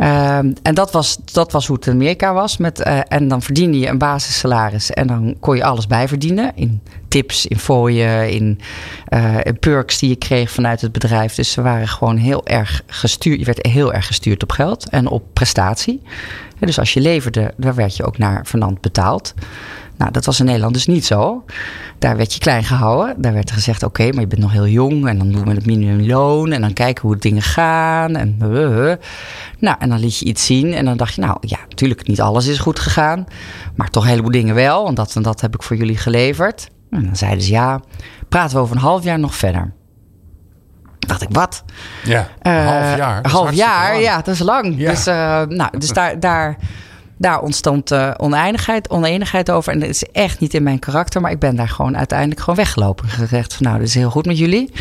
Uh, en dat was, dat was hoe het in Amerika was. Met, uh, en dan verdiende je een basissalaris. En dan kon je alles bijverdienen. In tips, in fooien, in, uh, in perks die je kreeg vanuit het bedrijf. Dus ze waren gewoon heel erg gestuurd. Je werd heel erg gestuurd op geld en op prestatie. Dus als je leverde, daar werd je ook naar vanand betaald. Nou, dat was in Nederland dus niet zo. Daar werd je klein gehouden. Daar werd er gezegd: oké, maar je bent nog heel jong. En dan doen we het minimumloon. En dan kijken hoe dingen gaan. En, nou, en dan liet je iets zien. En dan dacht je: nou ja, natuurlijk, niet alles is goed gegaan. Maar toch een heleboel dingen wel. Want dat en dat heb ik voor jullie geleverd. En dan zeiden ze: ja, praten we over een half jaar nog verder. Dacht ik, wat? Ja, een uh, half jaar. half jaar, lang. ja, dat is lang. Ja. Dus, uh, nou, dus daar, daar daar ontstond uh, oneindigheid, oneenigheid over. En dat is echt niet in mijn karakter. Maar ik ben daar gewoon uiteindelijk gewoon weggelopen. Gezegd van nou, dit is heel goed met jullie.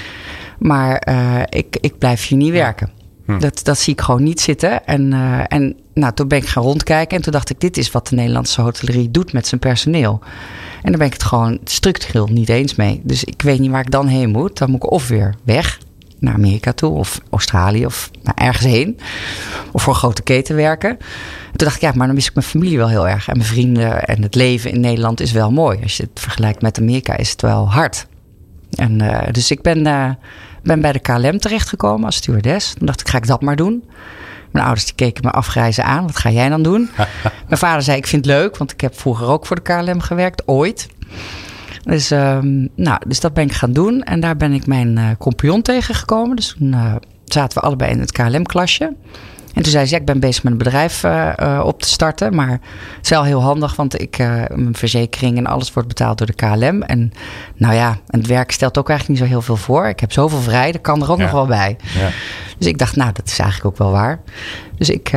Maar ik, ik blijf hier niet werken. Hm. Dat, dat zie ik gewoon niet zitten. En, uh, en nou, toen ben ik gaan rondkijken. En toen dacht ik, dit is wat de Nederlandse hotellerie doet met zijn personeel. En daar ben ik het gewoon structureel niet eens mee. Dus ik weet niet waar ik dan heen moet. Dan moet ik of weer weg naar Amerika toe of Australië of naar ergens heen. Of voor een grote keten werken. Toen dacht ik, ja, maar dan mis ik mijn familie wel heel erg. En mijn vrienden en het leven in Nederland is wel mooi. Als je het vergelijkt met Amerika is het wel hard. En uh, dus ik ben, uh, ben bij de KLM terechtgekomen als stewardess. Toen dacht ik, ga ik dat maar doen. Mijn ouders die keken me afgrijzen aan. Wat ga jij dan doen? mijn vader zei, ik vind het leuk, want ik heb vroeger ook voor de KLM gewerkt, ooit. Dus, um, nou, dus dat ben ik gaan doen. En daar ben ik mijn uh, compagnon tegengekomen. Dus toen uh, zaten we allebei in het KLM-klasje. En toen zei ze, ja, ik ben bezig met een bedrijf uh, uh, op te starten. Maar het is wel heel handig, want ik, uh, mijn verzekering en alles wordt betaald door de KLM. En nou ja, het werk stelt ook eigenlijk niet zo heel veel voor. Ik heb zoveel vrij, dat kan er ook ja. nog wel bij. Ja. Dus ik dacht, nou, dat is eigenlijk ook wel waar. Dus ik,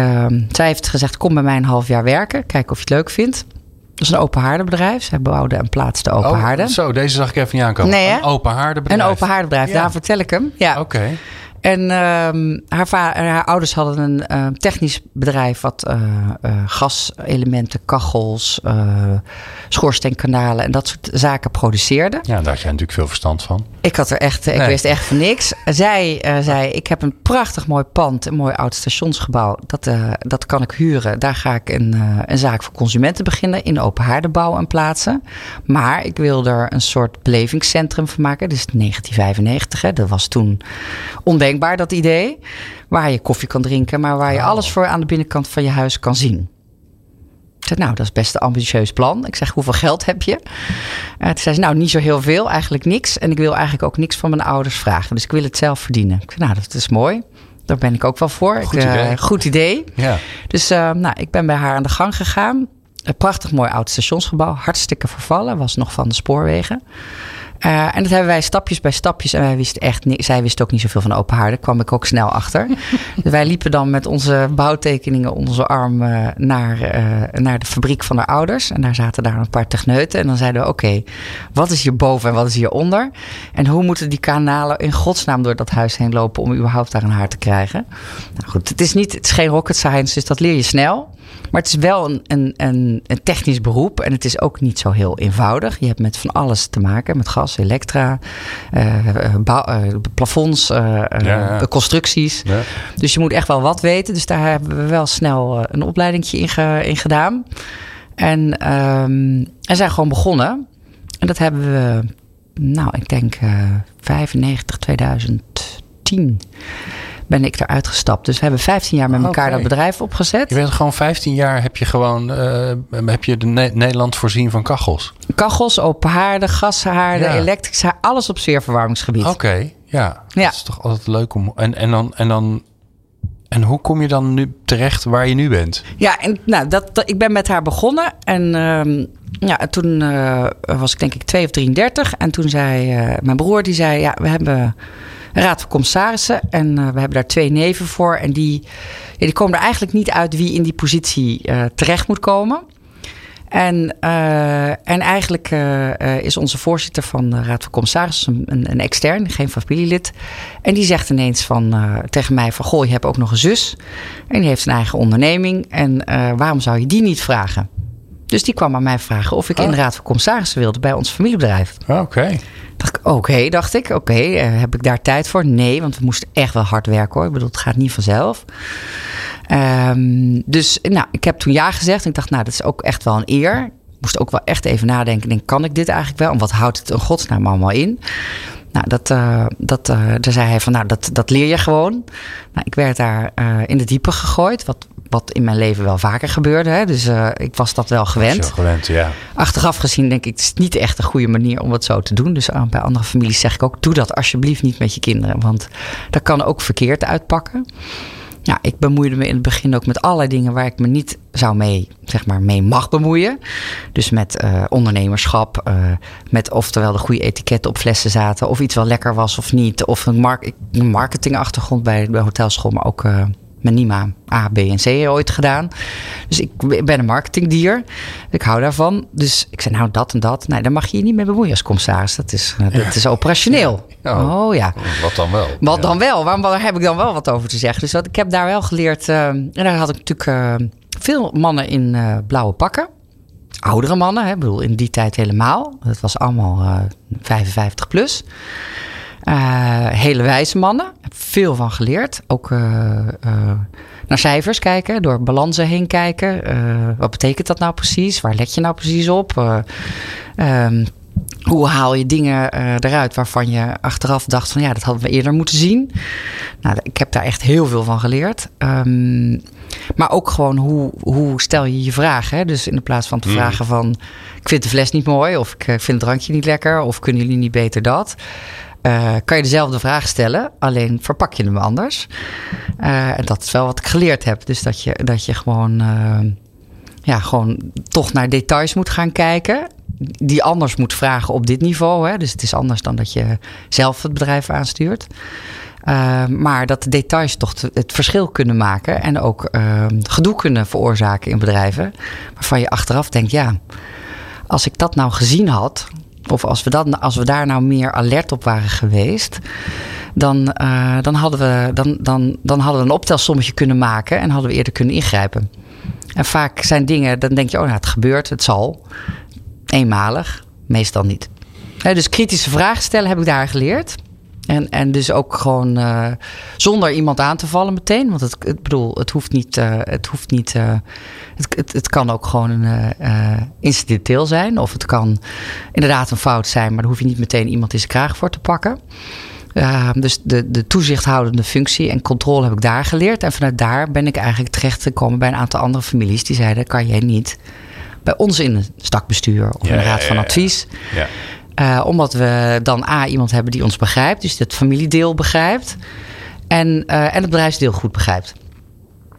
zij heeft gezegd, kom bij mij een half jaar werken. Kijken of je het leuk vindt. Dat is een open haardenbedrijf. Zij bouwden en plaatsten open oh, haarden. Zo, deze zag ik even niet aankomen. Nee, een open haardenbedrijf. Een open haardenbedrijf, ja. daar vertel ik hem. Ja. Oké. Okay. En um, haar, haar, ouders hadden een uh, technisch bedrijf wat uh, uh, gaselementen, kachels, schoorsteenkanalen en dat soort zaken produceerde. Ja, daar had jij natuurlijk veel verstand van. Ik had er echt, ik nee. wist echt van niks. Zij zei: Ik heb een prachtig mooi pand, een mooi oud stationsgebouw. Dat, dat kan ik huren. Daar ga ik een, een zaak voor consumenten beginnen in open haardenbouw en plaatsen. Maar ik wil er een soort belevingscentrum van maken. Dus 1995, hè, dat was toen ondenkbaar denkbaar, dat idee. Waar je koffie kan drinken, maar waar je oh. alles voor aan de binnenkant van je huis kan zien. Ik zei, nou, dat is best een ambitieus plan. Ik zeg, hoeveel geld heb je? Uh, toen zei ze, nou, niet zo heel veel, eigenlijk niks. En ik wil eigenlijk ook niks van mijn ouders vragen. Dus ik wil het zelf verdienen. Ik zei, nou, dat is mooi. Daar ben ik ook wel voor. Goed ik, idee. Uh, goed idee. Ja. Dus uh, nou, ik ben bij haar aan de gang gegaan. Een prachtig mooi oud stationsgebouw. Hartstikke vervallen. Was nog van de spoorwegen. Uh, en dat hebben wij stapjes bij stapjes. En wij wisten echt niet, zij wist ook niet zoveel van open haarden. kwam ik ook snel achter. dus wij liepen dan met onze bouwtekeningen onder onze arm uh, naar, uh, naar de fabriek van haar ouders. En daar zaten daar een paar techneuten. En dan zeiden we: Oké, wat is hierboven en wat is hieronder? En hoe moeten die kanalen in godsnaam door dat huis heen lopen om überhaupt daar een haar te krijgen? Nou goed, het is, niet, het is geen rocket science, dus dat leer je snel. Maar het is wel een, een, een, een, technisch beroep en het is ook niet zo heel eenvoudig. Je hebt met van alles te maken, met gas, elektra, uh, uh, plafonds, ja, ja. constructies. Ja. Dus je moet echt wel wat weten. Dus daar hebben we wel snel een opleiding in, ge, in gedaan. En, um, en zijn gewoon begonnen. En dat hebben we, nou, ik denk 95, 2010 ben ik eruit gestapt. Dus we hebben 15 jaar met elkaar dat bedrijf opgezet. Je bent gewoon 15 jaar heb je gewoon uh, heb je de ne Nederland voorzien van kachels. Kachels, open haarden, gashaarden, ja. elektrische alles op sfeerverwarmingsgebied. Oké, okay, ja. ja. Dat is toch altijd leuk om. En, en dan. En dan en hoe kom je dan nu terecht waar je nu bent? Ja, en, nou, dat, dat ik ben met haar begonnen. En uh, ja, toen uh, was ik denk ik 2 of 33. En toen zei uh, mijn broer, die zei... Ja, we hebben raad van commissarissen. En uh, we hebben daar twee neven voor. En die, die komen er eigenlijk niet uit wie in die positie uh, terecht moet komen. En, uh, en eigenlijk is onze voorzitter van de Raad van Commissarissen een, een, extern, geen familielid. En die zegt ineens van, tegen mij van... Goh, je hebt ook nog een zus. En die heeft een eigen onderneming. En waarom zou je die niet vragen? Dus die kwam aan mij vragen of ik in de Raad van Commissarissen wilde bij ons familiebedrijf. Oké. Okay. Dacht ik, oké, dacht ik. Oké, uh, heb ik daar tijd voor? Nee, want we moesten echt wel hard werken hoor. Ik bedoel, het gaat niet vanzelf. Um, dus nou, ik heb toen ja gezegd. En ik dacht, nou, dat is ook echt wel een eer. Ik moest ook wel echt even nadenken. Denk, kan ik dit eigenlijk wel? En wat houdt het in godsnaam allemaal in? Nou, dat, uh, dat, uh, daar zei hij van, nou, dat, dat leer je gewoon. Nou, ik werd daar uh, in de diepe gegooid, wat, wat in mijn leven wel vaker gebeurde. Hè? Dus ik was dat wel gewend. gewend ja. Achteraf gezien denk ik, het is niet echt een goede manier om het zo te doen. Dus bij andere families zeg ik ook, doe dat alsjeblieft niet met je kinderen. Want dat kan ook verkeerd uitpakken. Ja, ik bemoeide me in het begin ook met allerlei dingen waar ik me niet zou mee, zeg maar, mee mag bemoeien. Dus met uh, ondernemerschap, uh, met oftewel de goede etiketten op flessen zaten, of iets wel lekker was of niet. Of een, mark marketingachtergrond bij de hotelschool, maar ook uh, mijn NIMA A, B en C ooit gedaan. Dus ik ben een marketingdier. Ik hou daarvan. Dus ik zei, nou dat en dat. Nee, daar mag je je niet mee bemoeien als commissaris. Dat is, dat ja. is operationeel. Ja. Oh ja. Wat dan wel? Wat ja. dan wel? Waar, waar, heb ik dan wel wat over te zeggen? Dus dat, ik heb daar wel geleerd. Uh, en daar had ik natuurlijk uh, veel mannen in uh, blauwe pakken. Oudere mannen, hè, ik bedoel in die tijd helemaal. Dat was allemaal 55 plus. Uh, hele wijze mannen. Heb veel van geleerd. Ook uh, uh, naar cijfers kijken, door balansen heen kijken. wat betekent dat nou precies? Waar let je nou precies op? Um, hoe haal je dingen eruit waarvan je achteraf dacht van ja, dat hadden we eerder moeten zien. Nou, ik heb daar echt heel veel van geleerd. Um, maar ook gewoon hoe, hoe stel je je vragen. Hè? Dus in de plaats van te mm. vragen van ik vind de fles niet mooi of ik vind het drankje niet lekker of kunnen jullie niet beter dat. Uh, kan je dezelfde vraag stellen, alleen verpak je hem anders. Uh, en dat is wel wat ik geleerd heb. Dus dat je, dat je gewoon, uh, ja, gewoon toch naar details moet gaan kijken. Die anders moet vragen op dit niveau. Hè? Dus het is anders dan dat je zelf het bedrijf aanstuurt. maar dat de details toch het verschil kunnen maken. En ook gedoe kunnen veroorzaken in bedrijven. Waarvan je achteraf denkt, ja, als ik dat nou gezien had of als we, dat, als we daar nou meer alert op waren geweest, dan, uh, dan, hadden we, dan, dan, dan hadden we een optelsommetje kunnen maken en hadden we eerder kunnen ingrijpen. En vaak zijn dingen, dan denk je, oh nou, het gebeurt, het zal. Eenmalig, meestal niet. dus kritische vragen stellen heb ik daar geleerd. En, en dus ook gewoon uh, zonder iemand aan te vallen meteen. Want het, ik bedoel, het hoeft niet. Uh, het, hoeft niet uh, het, het, het, kan ook gewoon een incidenteel zijn. Of het kan inderdaad een fout zijn, maar daar hoef je niet meteen iemand in zijn kraag voor te pakken. dus de, de toezichthoudende functie en controle heb ik daar geleerd. En vanuit daar ben ik eigenlijk terecht gekomen bij een aantal andere families die zeiden: kan jij niet bij ons in een stakbestuur of ja, een raad van advies? Ja. Uh, omdat we dan A, iemand hebben die ons begrijpt, dus het familiedeel begrijpt. En, uh, en het bedrijfsdeel goed begrijpt.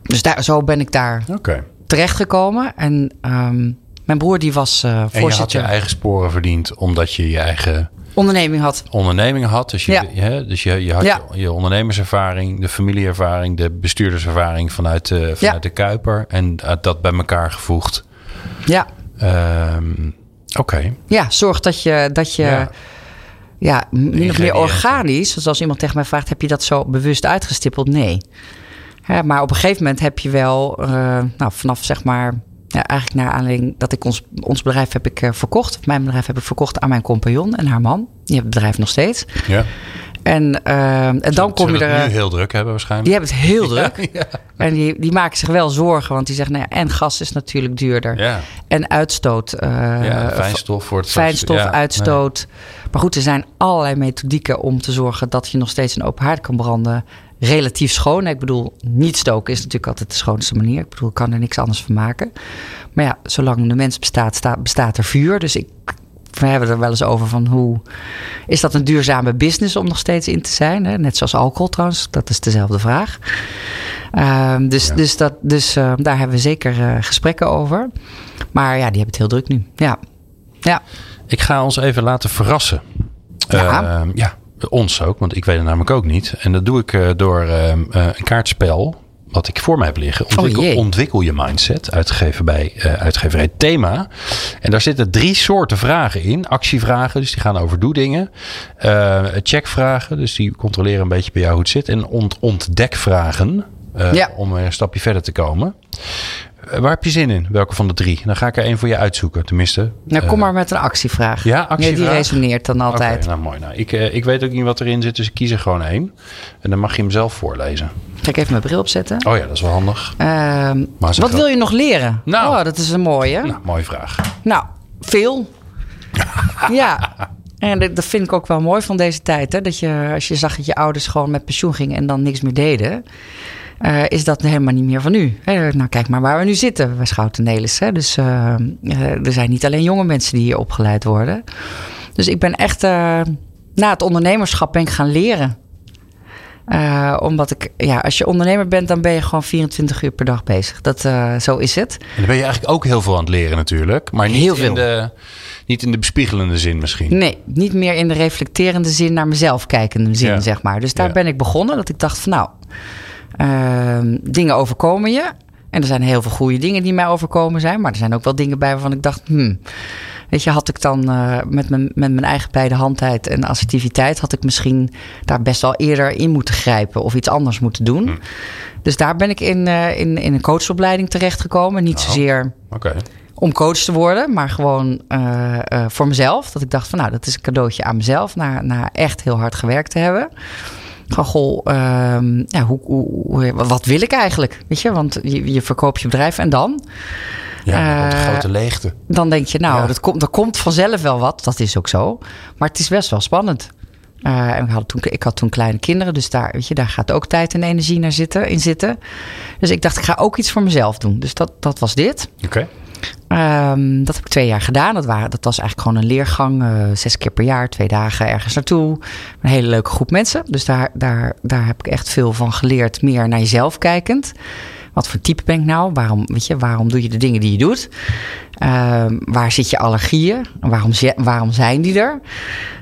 Dus daar, zo ben ik daar okay. terechtgekomen. En um, mijn broer die was uh, voorzitter. En je had je eigen sporen verdiend omdat je je eigen onderneming had. onderneming had. Dus je, Ja. hè, dus je, je had Ja. je, je ondernemerservaring, de familieervaring, de bestuurderservaring vanuit, de vanuit Ja. de Kuiper. En dat bij elkaar gevoegd. Ja, Ehm, Oké. ja zorg dat je, dat je Ja. ja. min of meer organisch. Zoals als iemand tegen mij vraagt, heb je dat zo bewust uitgestippeld? Nee. Maar op een gegeven moment heb je wel, eh, nou, vanaf zeg maar, ja, eigenlijk naar aanleiding dat ik ons, ons bedrijf heb ik eh, verkocht. Of mijn bedrijf heb ik verkocht aan mijn compagnon en haar man. Die hebben het bedrijf nog steeds. Ja. En, eh, en dan kom je er. nu heel druk hebben waarschijnlijk. Die hebben het heel druk. Ja, En die, die maken zich wel zorgen, want die zeggen, nou ja, en gas is natuurlijk duurder. ja. En uitstoot. eh, ja fijnstof voor het fijnstof, uitstoot. Maar goed, er zijn allerlei methodieken om te zorgen dat je nog steeds een open haard kan branden. Relatief schoon. Ik bedoel, niet stoken is natuurlijk altijd de schoonste manier. Ik bedoel, ik kan er niks anders van maken. Maar ja, zolang de mens bestaat, sta- bestaat er vuur. Dus ik, we hebben er wel eens over van hoe... Is dat een duurzame business om nog steeds in te zijn? Hè? Net zoals alcohol trouwens, dat is dezelfde vraag. Ehm, dus Ja. dus, dat, dus eh, daar hebben we zeker eh, gesprekken over. Maar ja, die hebben het heel druk nu. Ja, ja. Ik ga ons even laten verrassen. Ja. Ehm, ja, ons ook, want ik weet het namelijk ook niet. En dat doe ik eh, door ehm, eh, een kaartspel wat ik voor mij heb liggen. Ontwikkel, Oh ontwikkel je mindset, uitgegeven bij eh, uitgeverij Thema. En daar zitten drie soorten vragen in. Actievragen, dus die gaan over doe dingen. Eh, checkvragen, dus die controleren een beetje bij jou hoe het zit. En ont ontdekvragen, Ja. om een stapje verder te komen. Eh, waar heb je zin in? Welke van de drie? Dan ga ik er één voor je uitzoeken, tenminste. Nou, kom Eh, maar met een actievraag. Ja, Ja, actievraag? die resoneert dan altijd. Oké, nou mooi. Nou, ik, eh, ik weet ook niet wat erin zit, dus ik kies er gewoon één. En dan mag je hem zelf voorlezen. Ga ik even mijn bril opzetten. Oh ja, dat is wel handig. Ehm, wat wil je nog leren? Nou. Oh, dat is een mooie. Nou, mooie vraag. Nou, veel. ja. En dat dat vind ik ook wel mooi van deze tijd. Hè? Dat je, als je zag dat je ouders gewoon met pensioen gingen en dan niks meer deden. Eh, is dat helemaal niet meer van nu. Hè? Nou, kijk maar waar we nu zitten bij Schouten Nelis. Hè? Dus eh, eh, er zijn niet alleen jonge mensen die hier opgeleid worden. Dus ik ben echt... na het ondernemerschap ben ik gaan leren. Omdat ik... Ja, als je ondernemer bent, dan ben je gewoon 24 uur per dag bezig. Dat, zo is het. En dan ben je eigenlijk ook heel veel aan het leren natuurlijk. Maar niet, Heel In, veel. de, niet in de bespiegelende zin misschien. Nee, niet meer in de reflecterende zin naar mezelf kijkende zin, Ja. zeg maar. Dus daar Ja. ben ik begonnen. Dat ik dacht van nou, ehm, dingen overkomen je. En er zijn heel veel goede dingen die mij overkomen zijn. Maar er zijn ook wel dingen bij waarvan ik dacht, hmm, weet je, had ik dan eh, met, mijn, met mijn eigen beide handheid en assertiviteit, had ik misschien daar best wel eerder in moeten grijpen of iets anders moeten doen. Hmm. Dus daar ben ik in, eh, in, in een coachopleiding terechtgekomen. Niet Oh. zozeer om coach te worden, maar gewoon eh, voor mezelf. Dat ik dacht van nou, dat is een cadeautje aan mezelf, na, na echt heel hard gewerkt te hebben. Van goh, ehm, ja, hoe, wat wil ik eigenlijk? Weet je, want je, je verkoopt je bedrijf en dan? Ja, de Eh, grote leegte. Dan denk je, nou, Ja. dat komt, er komt vanzelf wel wat. Dat is ook zo. Maar het is best wel spannend. Eh, en ik had, toen, ik had toen kleine kinderen, dus daar, weet je, daar gaat ook tijd en energie naar zitten, in zitten. Dus ik dacht, ik ga ook iets voor mezelf doen. Dus dat, dat was dit. Oké. Ehm, dat heb ik twee jaar gedaan. Dat, waren, dat was eigenlijk gewoon een leergang. eh, zes keer per jaar, twee dagen ergens naartoe. Een hele leuke groep mensen. Dus daar, daar, daar heb ik echt veel van geleerd. Meer naar jezelf kijkend. Wat voor type ben ik nou? Waarom, weet je, waarom doe je de dingen die je doet? Ehm, waar zit je allergieën? Waarom, waarom zijn die er?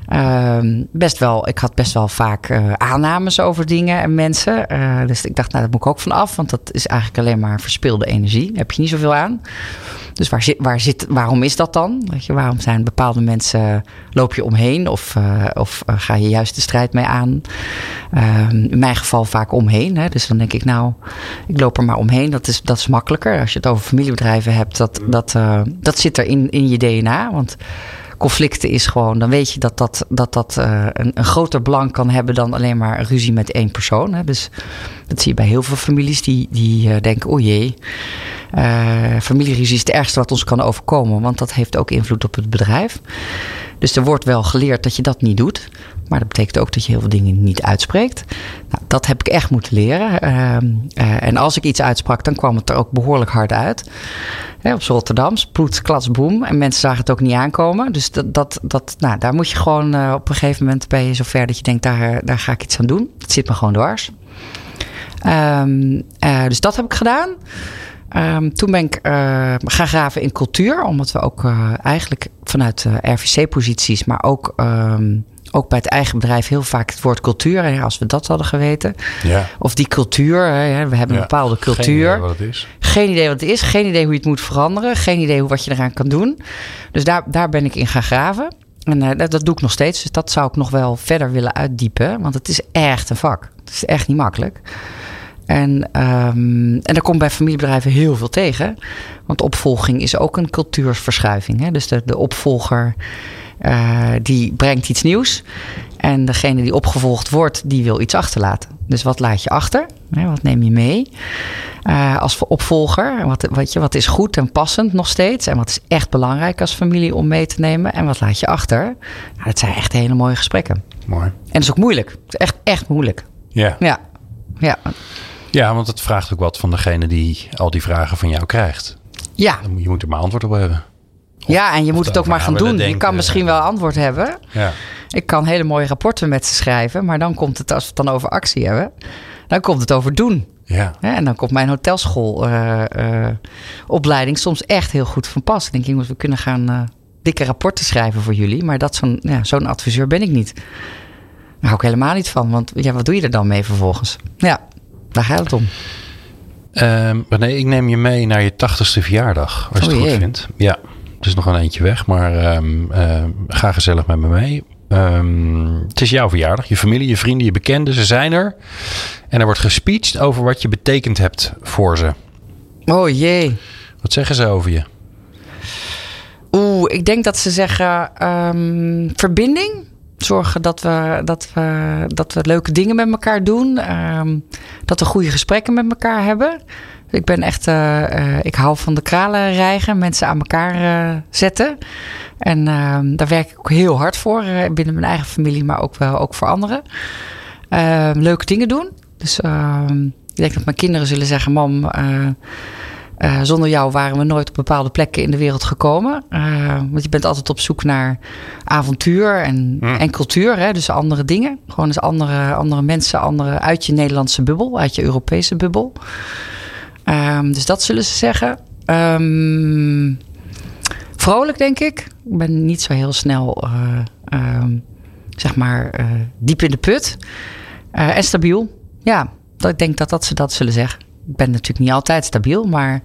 Ehm, best wel, ik had best wel vaak eh, aannames over dingen en mensen. Eh, dus ik dacht, nou, dat moet ik ook van af. Want dat is eigenlijk alleen maar verspilde energie. Daar heb je niet zoveel aan. Dus waar zit, waar zit, waarom is dat dan? Weet je, waarom zijn bepaalde mensen, loop je omheen of, eh, of eh, ga je juist de strijd mee aan? Ehm, in mijn geval vaak omheen. Hè? Dus dan denk ik, nou, ik loop er maar omheen. Dat is, dat is makkelijker. Als je het over familiebedrijven hebt, dat, dat, eh, dat zit er in, in je DNA. Want conflicten is gewoon, dan weet je dat dat, dat, dat een, een groter belang kan hebben dan alleen maar een ruzie met één persoon. Hè? Dus dat zie je bij heel veel families die, die eh, denken, oh jee, familieruzie is het ergste wat ons kan overkomen, want dat heeft ook invloed op het bedrijf. Dus er wordt wel geleerd dat je dat niet doet. Maar dat betekent ook dat je heel veel dingen niet uitspreekt. Nou, dat heb ik echt moeten leren. Ehm, eh, en als ik iets uitsprak, dan kwam het er ook behoorlijk hard uit. Hè, op z'n Rotterdams, ploet, klats, boem. En mensen zagen het ook niet aankomen. Dus dat, dat, dat, nou, daar moet je gewoon op een gegeven moment ben je zover dat je denkt, daar, daar ga ik iets aan doen. Het zit me gewoon dwars. Ehm, eh, dus dat heb ik gedaan. Ehm, toen ben ik eh, gaan graven in cultuur, omdat we ook eh, eigenlijk vanuit RVC-posities, maar ook, ehm, ook bij het eigen bedrijf heel vaak het woord cultuur. Hè, als we dat hadden geweten. Ja. Of die cultuur, hè, we hebben een bepaalde cultuur. Geen idee wat het is. Geen idee wat het is, geen idee hoe je het moet veranderen, geen idee hoe wat je eraan kan doen. Dus daar, daar ben ik in gaan graven. En uh, dat, dat doe ik nog steeds. Dus dat zou ik nog wel verder willen uitdiepen. Want het is echt een vak. Het is echt niet makkelijk. En, um, en daar komt bij familiebedrijven heel veel tegen. Want opvolging is ook een cultuursverschuiving. Hè? Dus de, de opvolger uh, die brengt iets nieuws. En degene die opgevolgd wordt, die wil iets achterlaten. Dus wat laat je achter? Wat neem je mee? Uh, als opvolger, wat, wat, je, wat is goed en passend nog steeds? En wat is echt belangrijk als familie om mee te nemen? En wat laat je achter? Nou, dat zijn echt hele mooie gesprekken. Mooi. En dat is ook moeilijk. Het is echt, echt moeilijk. Ja. Ja. Ja. Ja, want het vraagt ook wat van degene die al die vragen van jou krijgt. Ja. Je moet er maar antwoord op hebben. Ja, en je moet het ook maar gaan doen. je kan misschien wel antwoord hebben. Ja. Ik kan hele mooie rapporten met ze schrijven, maar dan komt het, als we het dan over actie hebben, dan komt het over doen. Ja. ja en dan komt mijn hotelschoolopleiding uh, uh, soms echt heel goed van pas. Dan denk ik, we kunnen gaan uh, dikke rapporten schrijven voor jullie, maar dat zo'n ja, zo'n adviseur ben ik niet. Daar hou ik helemaal niet van, want ja, wat doe je er dan mee vervolgens? Ja, daar gaat het om. Um, nee, ik neem je mee naar je tachtigste verjaardag, als je oh, het goed jee. vindt. Ja, het is nog een eentje weg, maar um, uh, ga gezellig met me mee. Um, het is jouw verjaardag. Je familie, je vrienden, je bekenden, ze zijn er. En er wordt gespeecht over wat je betekend hebt voor ze. Oh jee. Wat zeggen ze over je? Oeh, ik denk dat ze zeggen um, verbinding. Zorgen dat we, dat, we, dat we leuke dingen met elkaar doen. Um, dat we goede gesprekken met elkaar hebben. Ik ben echt, uh, uh, ik hou van de kralen rijgen, mensen aan elkaar uh, zetten. En uh, daar werk ik ook heel hard voor binnen mijn eigen familie, maar ook wel ook voor anderen. Uh, leuke dingen doen. Dus ik denk dat mijn kinderen zullen zeggen: Mam, zonder jou waren we nooit op bepaalde plekken in de wereld gekomen. want je bent altijd op zoek naar avontuur en, Hmm. en cultuur, hè, dus andere dingen. Gewoon eens andere, andere mensen, andere uit je Nederlandse bubbel, uit je Europese bubbel. Um, dus dat zullen ze zeggen. Um, vrolijk, denk ik. Ik ben niet zo heel snel, uh, um, zeg maar, uh, diep in de put. Uh, en stabiel. Ja, dat, ik denk dat, dat ze dat zullen zeggen. Ik ben natuurlijk niet altijd stabiel, maar...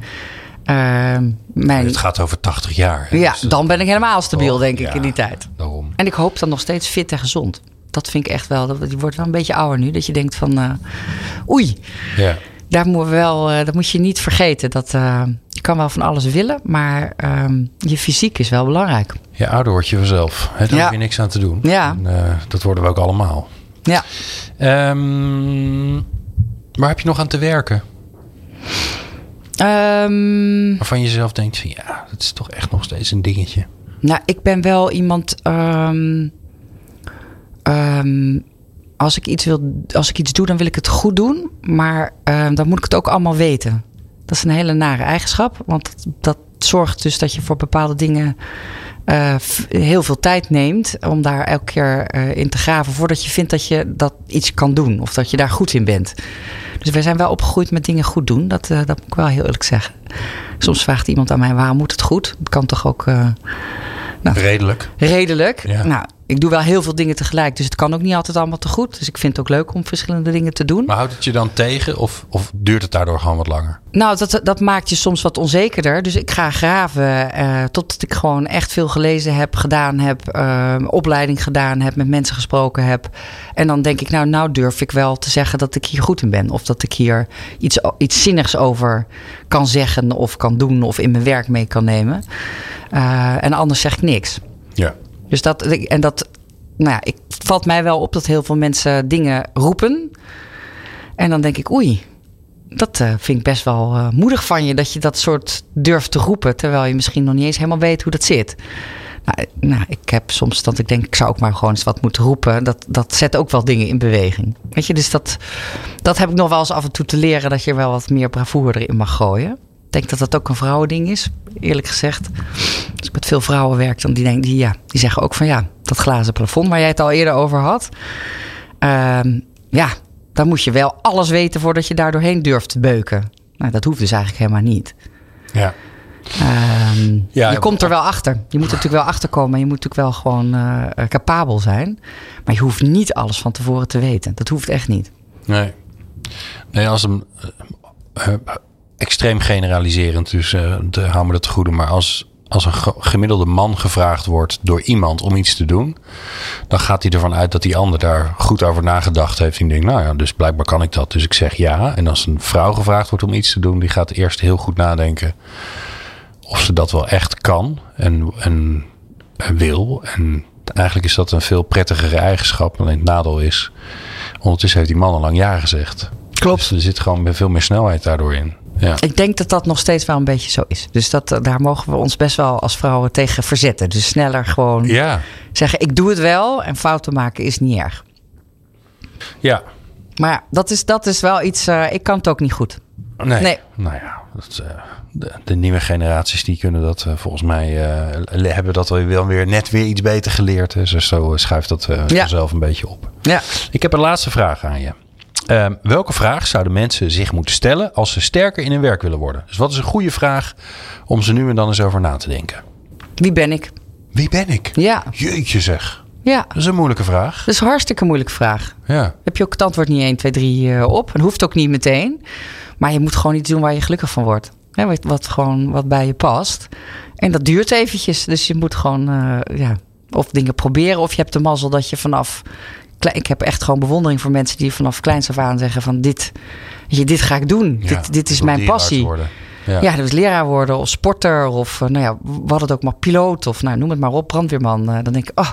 mijn... Het gaat over 80 jaar. Hè? Ja, dus dan ben ik helemaal stabiel, oh, denk ik, ja, in die tijd. Daarom. En ik hoop dan nog steeds fit en gezond. Dat vind ik echt wel. Dat, je wordt wel een beetje ouder nu. Dat je denkt van, oei. Ja daar moet, wel, uh, dat moet je niet vergeten. Dat, uh, je kan wel van alles willen, maar um, je fysiek is wel belangrijk. Ja, ouder word je vanzelf. Hè? Daar ja. heb je niks aan te doen. Ja. En, uh, dat worden we ook allemaal. Ja. Um, waar heb je nog aan te werken? Um, Waarvan je zelf denkt van ja, dat is toch echt nog steeds een dingetje. Nou, ik ben wel iemand. Um, als ik iets wil, als ik iets doe, dan wil ik het goed doen. Maar uh, dan moet ik het ook allemaal weten. Dat is een hele nare eigenschap. Want dat, dat zorgt dus dat je voor bepaalde dingen uh, heel veel tijd neemt. Om daar elke keer uh, in te graven. Voordat je vindt dat je dat iets kan doen. Of dat je daar goed in bent. Dus wij zijn wel opgegroeid met dingen goed doen. Dat, uh, dat moet ik wel heel eerlijk zeggen. Soms vraagt iemand aan mij: waarom moet het goed? Dat kan toch ook. Nou, redelijk. Redelijk. Ja. Nou, ik doe wel heel veel dingen tegelijk. Dus het kan ook niet altijd allemaal te goed. Dus ik vind het ook leuk om verschillende dingen te doen. Maar houdt het je dan tegen of, of duurt het daardoor gewoon wat langer? Nou, dat, dat maakt je soms wat onzekerder. Dus ik ga graven uh, totdat ik gewoon echt veel gelezen heb, gedaan heb, uh, opleiding gedaan heb, met mensen gesproken heb. En dan denk ik, nou, nou durf ik wel te zeggen dat ik hier goed in ben. Of dat ik hier iets, iets zinnigs over kan zeggen of kan doen of in mijn werk mee kan nemen. Uh, en anders zeg ik niks. Dus dat, en dat, nou ja, ik valt mij wel op dat heel veel mensen dingen roepen. En dan denk ik, oei, dat uh, vind ik best wel uh, moedig van je dat je dat soort durft te roepen. Terwijl je misschien nog niet eens helemaal weet hoe dat zit. Nou, nou, ik heb soms dat ik denk, ik zou ook maar gewoon eens wat moeten roepen. Dat, dat zet ook wel dingen in beweging. Weet je, dus dat, dat heb ik nog wel eens af en toe te leren. Dat je wel wat meer bravoure erin mag gooien. Denk dat dat ook een vrouwending is, eerlijk gezegd. Als ik met veel vrouwen werk, dan die, denk, die, ja, die zeggen ook van ja, dat glazen plafond waar jij het al eerder over had. Uh, ja, dan moet je wel alles weten voordat je daar doorheen durft te beuken. Nou, dat hoeft dus eigenlijk helemaal niet. Ja. Ehm, Ja, je komt er wel achter. Je moet er natuurlijk wel achter komen. Je moet natuurlijk wel gewoon eh, eh, capabel zijn. Maar je hoeft niet alles van tevoren te weten. Dat hoeft echt niet. Nee. Nee, als een eh, extreem generaliserend, dus eh de, hou me dat te goede. Maar als, als een ge- gemiddelde man gevraagd wordt door iemand om iets te doen, dan gaat hij ervan uit dat die ander daar goed over nagedacht heeft. En denkt, nou ja, dus blijkbaar kan ik dat. Dus ik zeg ja. En als een vrouw gevraagd wordt om iets te doen, die gaat eerst heel goed nadenken of ze dat wel echt kan en, en, en wil. En eigenlijk is dat een veel prettigere eigenschap. Alleen het nadeel is, ondertussen heeft die man al lang ja gezegd. Klopt. Dus er zit gewoon veel meer snelheid daardoor in. Ja. Ik denk dat dat nog steeds wel een beetje zo is. Dus dat, eh, daar mogen we ons best wel als vrouwen tegen verzetten. Dus sneller gewoon Ja, zeggen: ik doe het wel. En fouten maken is niet erg. ja. Maar ja, dat is, dat is wel iets. eh, ik kan het ook niet goed. Nee. Nee. Nou ja, dat, eh, de, de nieuwe generaties die kunnen dat volgens mij hebben dat wel weer net weer iets beter geleerd. Dus zo schuift dat Ja. vanzelf een beetje op. Ja. Ik heb een laatste vraag aan je. Ehm, welke vraag zouden mensen zich moeten stellen als ze sterker in hun werk willen worden? Dus wat is een goede vraag om ze nu en dan eens over na te denken? Wie ben ik? Wie ben ik? Ja. Jeetje zeg. Ja. Dat is een moeilijke vraag. Dat is een hartstikke moeilijke vraag. Ja. heb je ook het antwoord niet 1, 2, 3 eh, op. En hoeft ook niet meteen. Maar je moet gewoon iets doen waar je gelukkig van wordt. Hè, wat, wat gewoon wat bij je past. En dat duurt eventjes. Dus je moet gewoon eh, ja, of dingen proberen. Of je hebt de mazzel dat je vanaf... Ik heb echt gewoon bewondering voor mensen die vanaf kleins af aan zeggen van dit, je, dit ga ik doen. Ja, dit, dit is mijn passie. worden. Ja. Ja, dus leraar worden of sporter of eh, nou ja, wat het ook maar, piloot of nou, noem het maar op, brandweerman. Eh, dan denk ik, oh,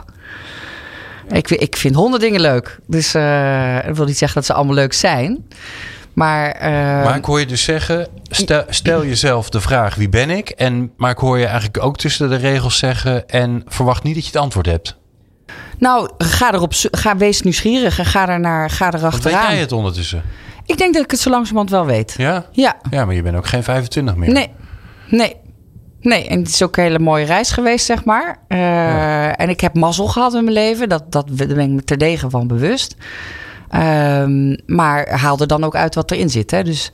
ik, ik vind honderd dingen leuk. Dus dat wil niet zeggen dat ze allemaal leuk zijn. Maar, Maar ik hoor je dus zeggen, stel, stel jezelf de vraag wie ben ik? En, maar ik hoor je eigenlijk ook tussen de regels zeggen en verwacht niet dat je het antwoord hebt. Nou, ga erop, ga, wees nieuwsgierig en ga er naar, ga Want weet erachteraan. jij het ondertussen? Ik denk dat ik het zo langzamerhand wel weet. Ja? Ja, Ja, maar je bent ook geen 25 meer. nee, nee. Nee, en het is ook een hele mooie reis geweest, zeg maar. Eh, En ik heb mazzel gehad in mijn leven. Dat, dat daar ben ik me terdege van bewust. Ehm, maar haal er dan ook uit wat erin zit. Hè? Dus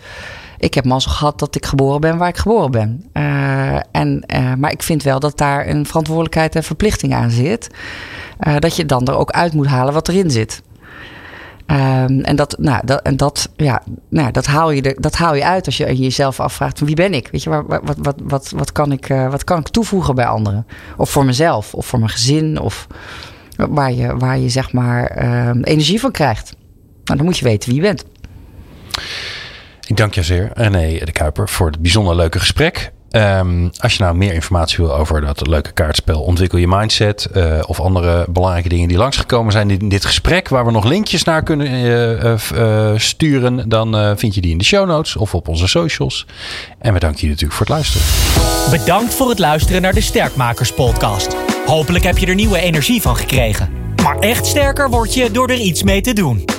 ik heb mazzel gehad dat ik geboren ben waar ik geboren ben. Eh, en, eh, maar ik vind wel dat daar een verantwoordelijkheid en verplichting aan zit. Eh, dat je dan er ook uit moet halen wat erin zit. Ehm, en dat, nou, dat, en dat, ja, nou, dat, haal je dat haal je uit als je jezelf afvraagt: van wie ben ik? Weet je, wat, wat, wat, wat, kan ik, wat kan ik toevoegen bij anderen? Of voor mezelf, of voor mijn gezin, of waar je, waar je zeg maar ehm, energie van krijgt. Nou, dan moet je weten wie je bent. Ik dank je zeer, René de Kuiper, voor het bijzonder leuke gesprek. Ehm, als je nou meer informatie wil over dat leuke kaartspel Ontwikkel je Mindset eh, of andere belangrijke dingen die langsgekomen zijn in dit gesprek, waar we nog linkjes naar kunnen eh, eh, sturen, dan vind je die in de show notes of op onze socials. En we danken je natuurlijk voor het luisteren. Bedankt voor het luisteren naar de Sterkmakers podcast. Hopelijk heb je er nieuwe energie van gekregen. Maar echt sterker word je door er iets mee te doen.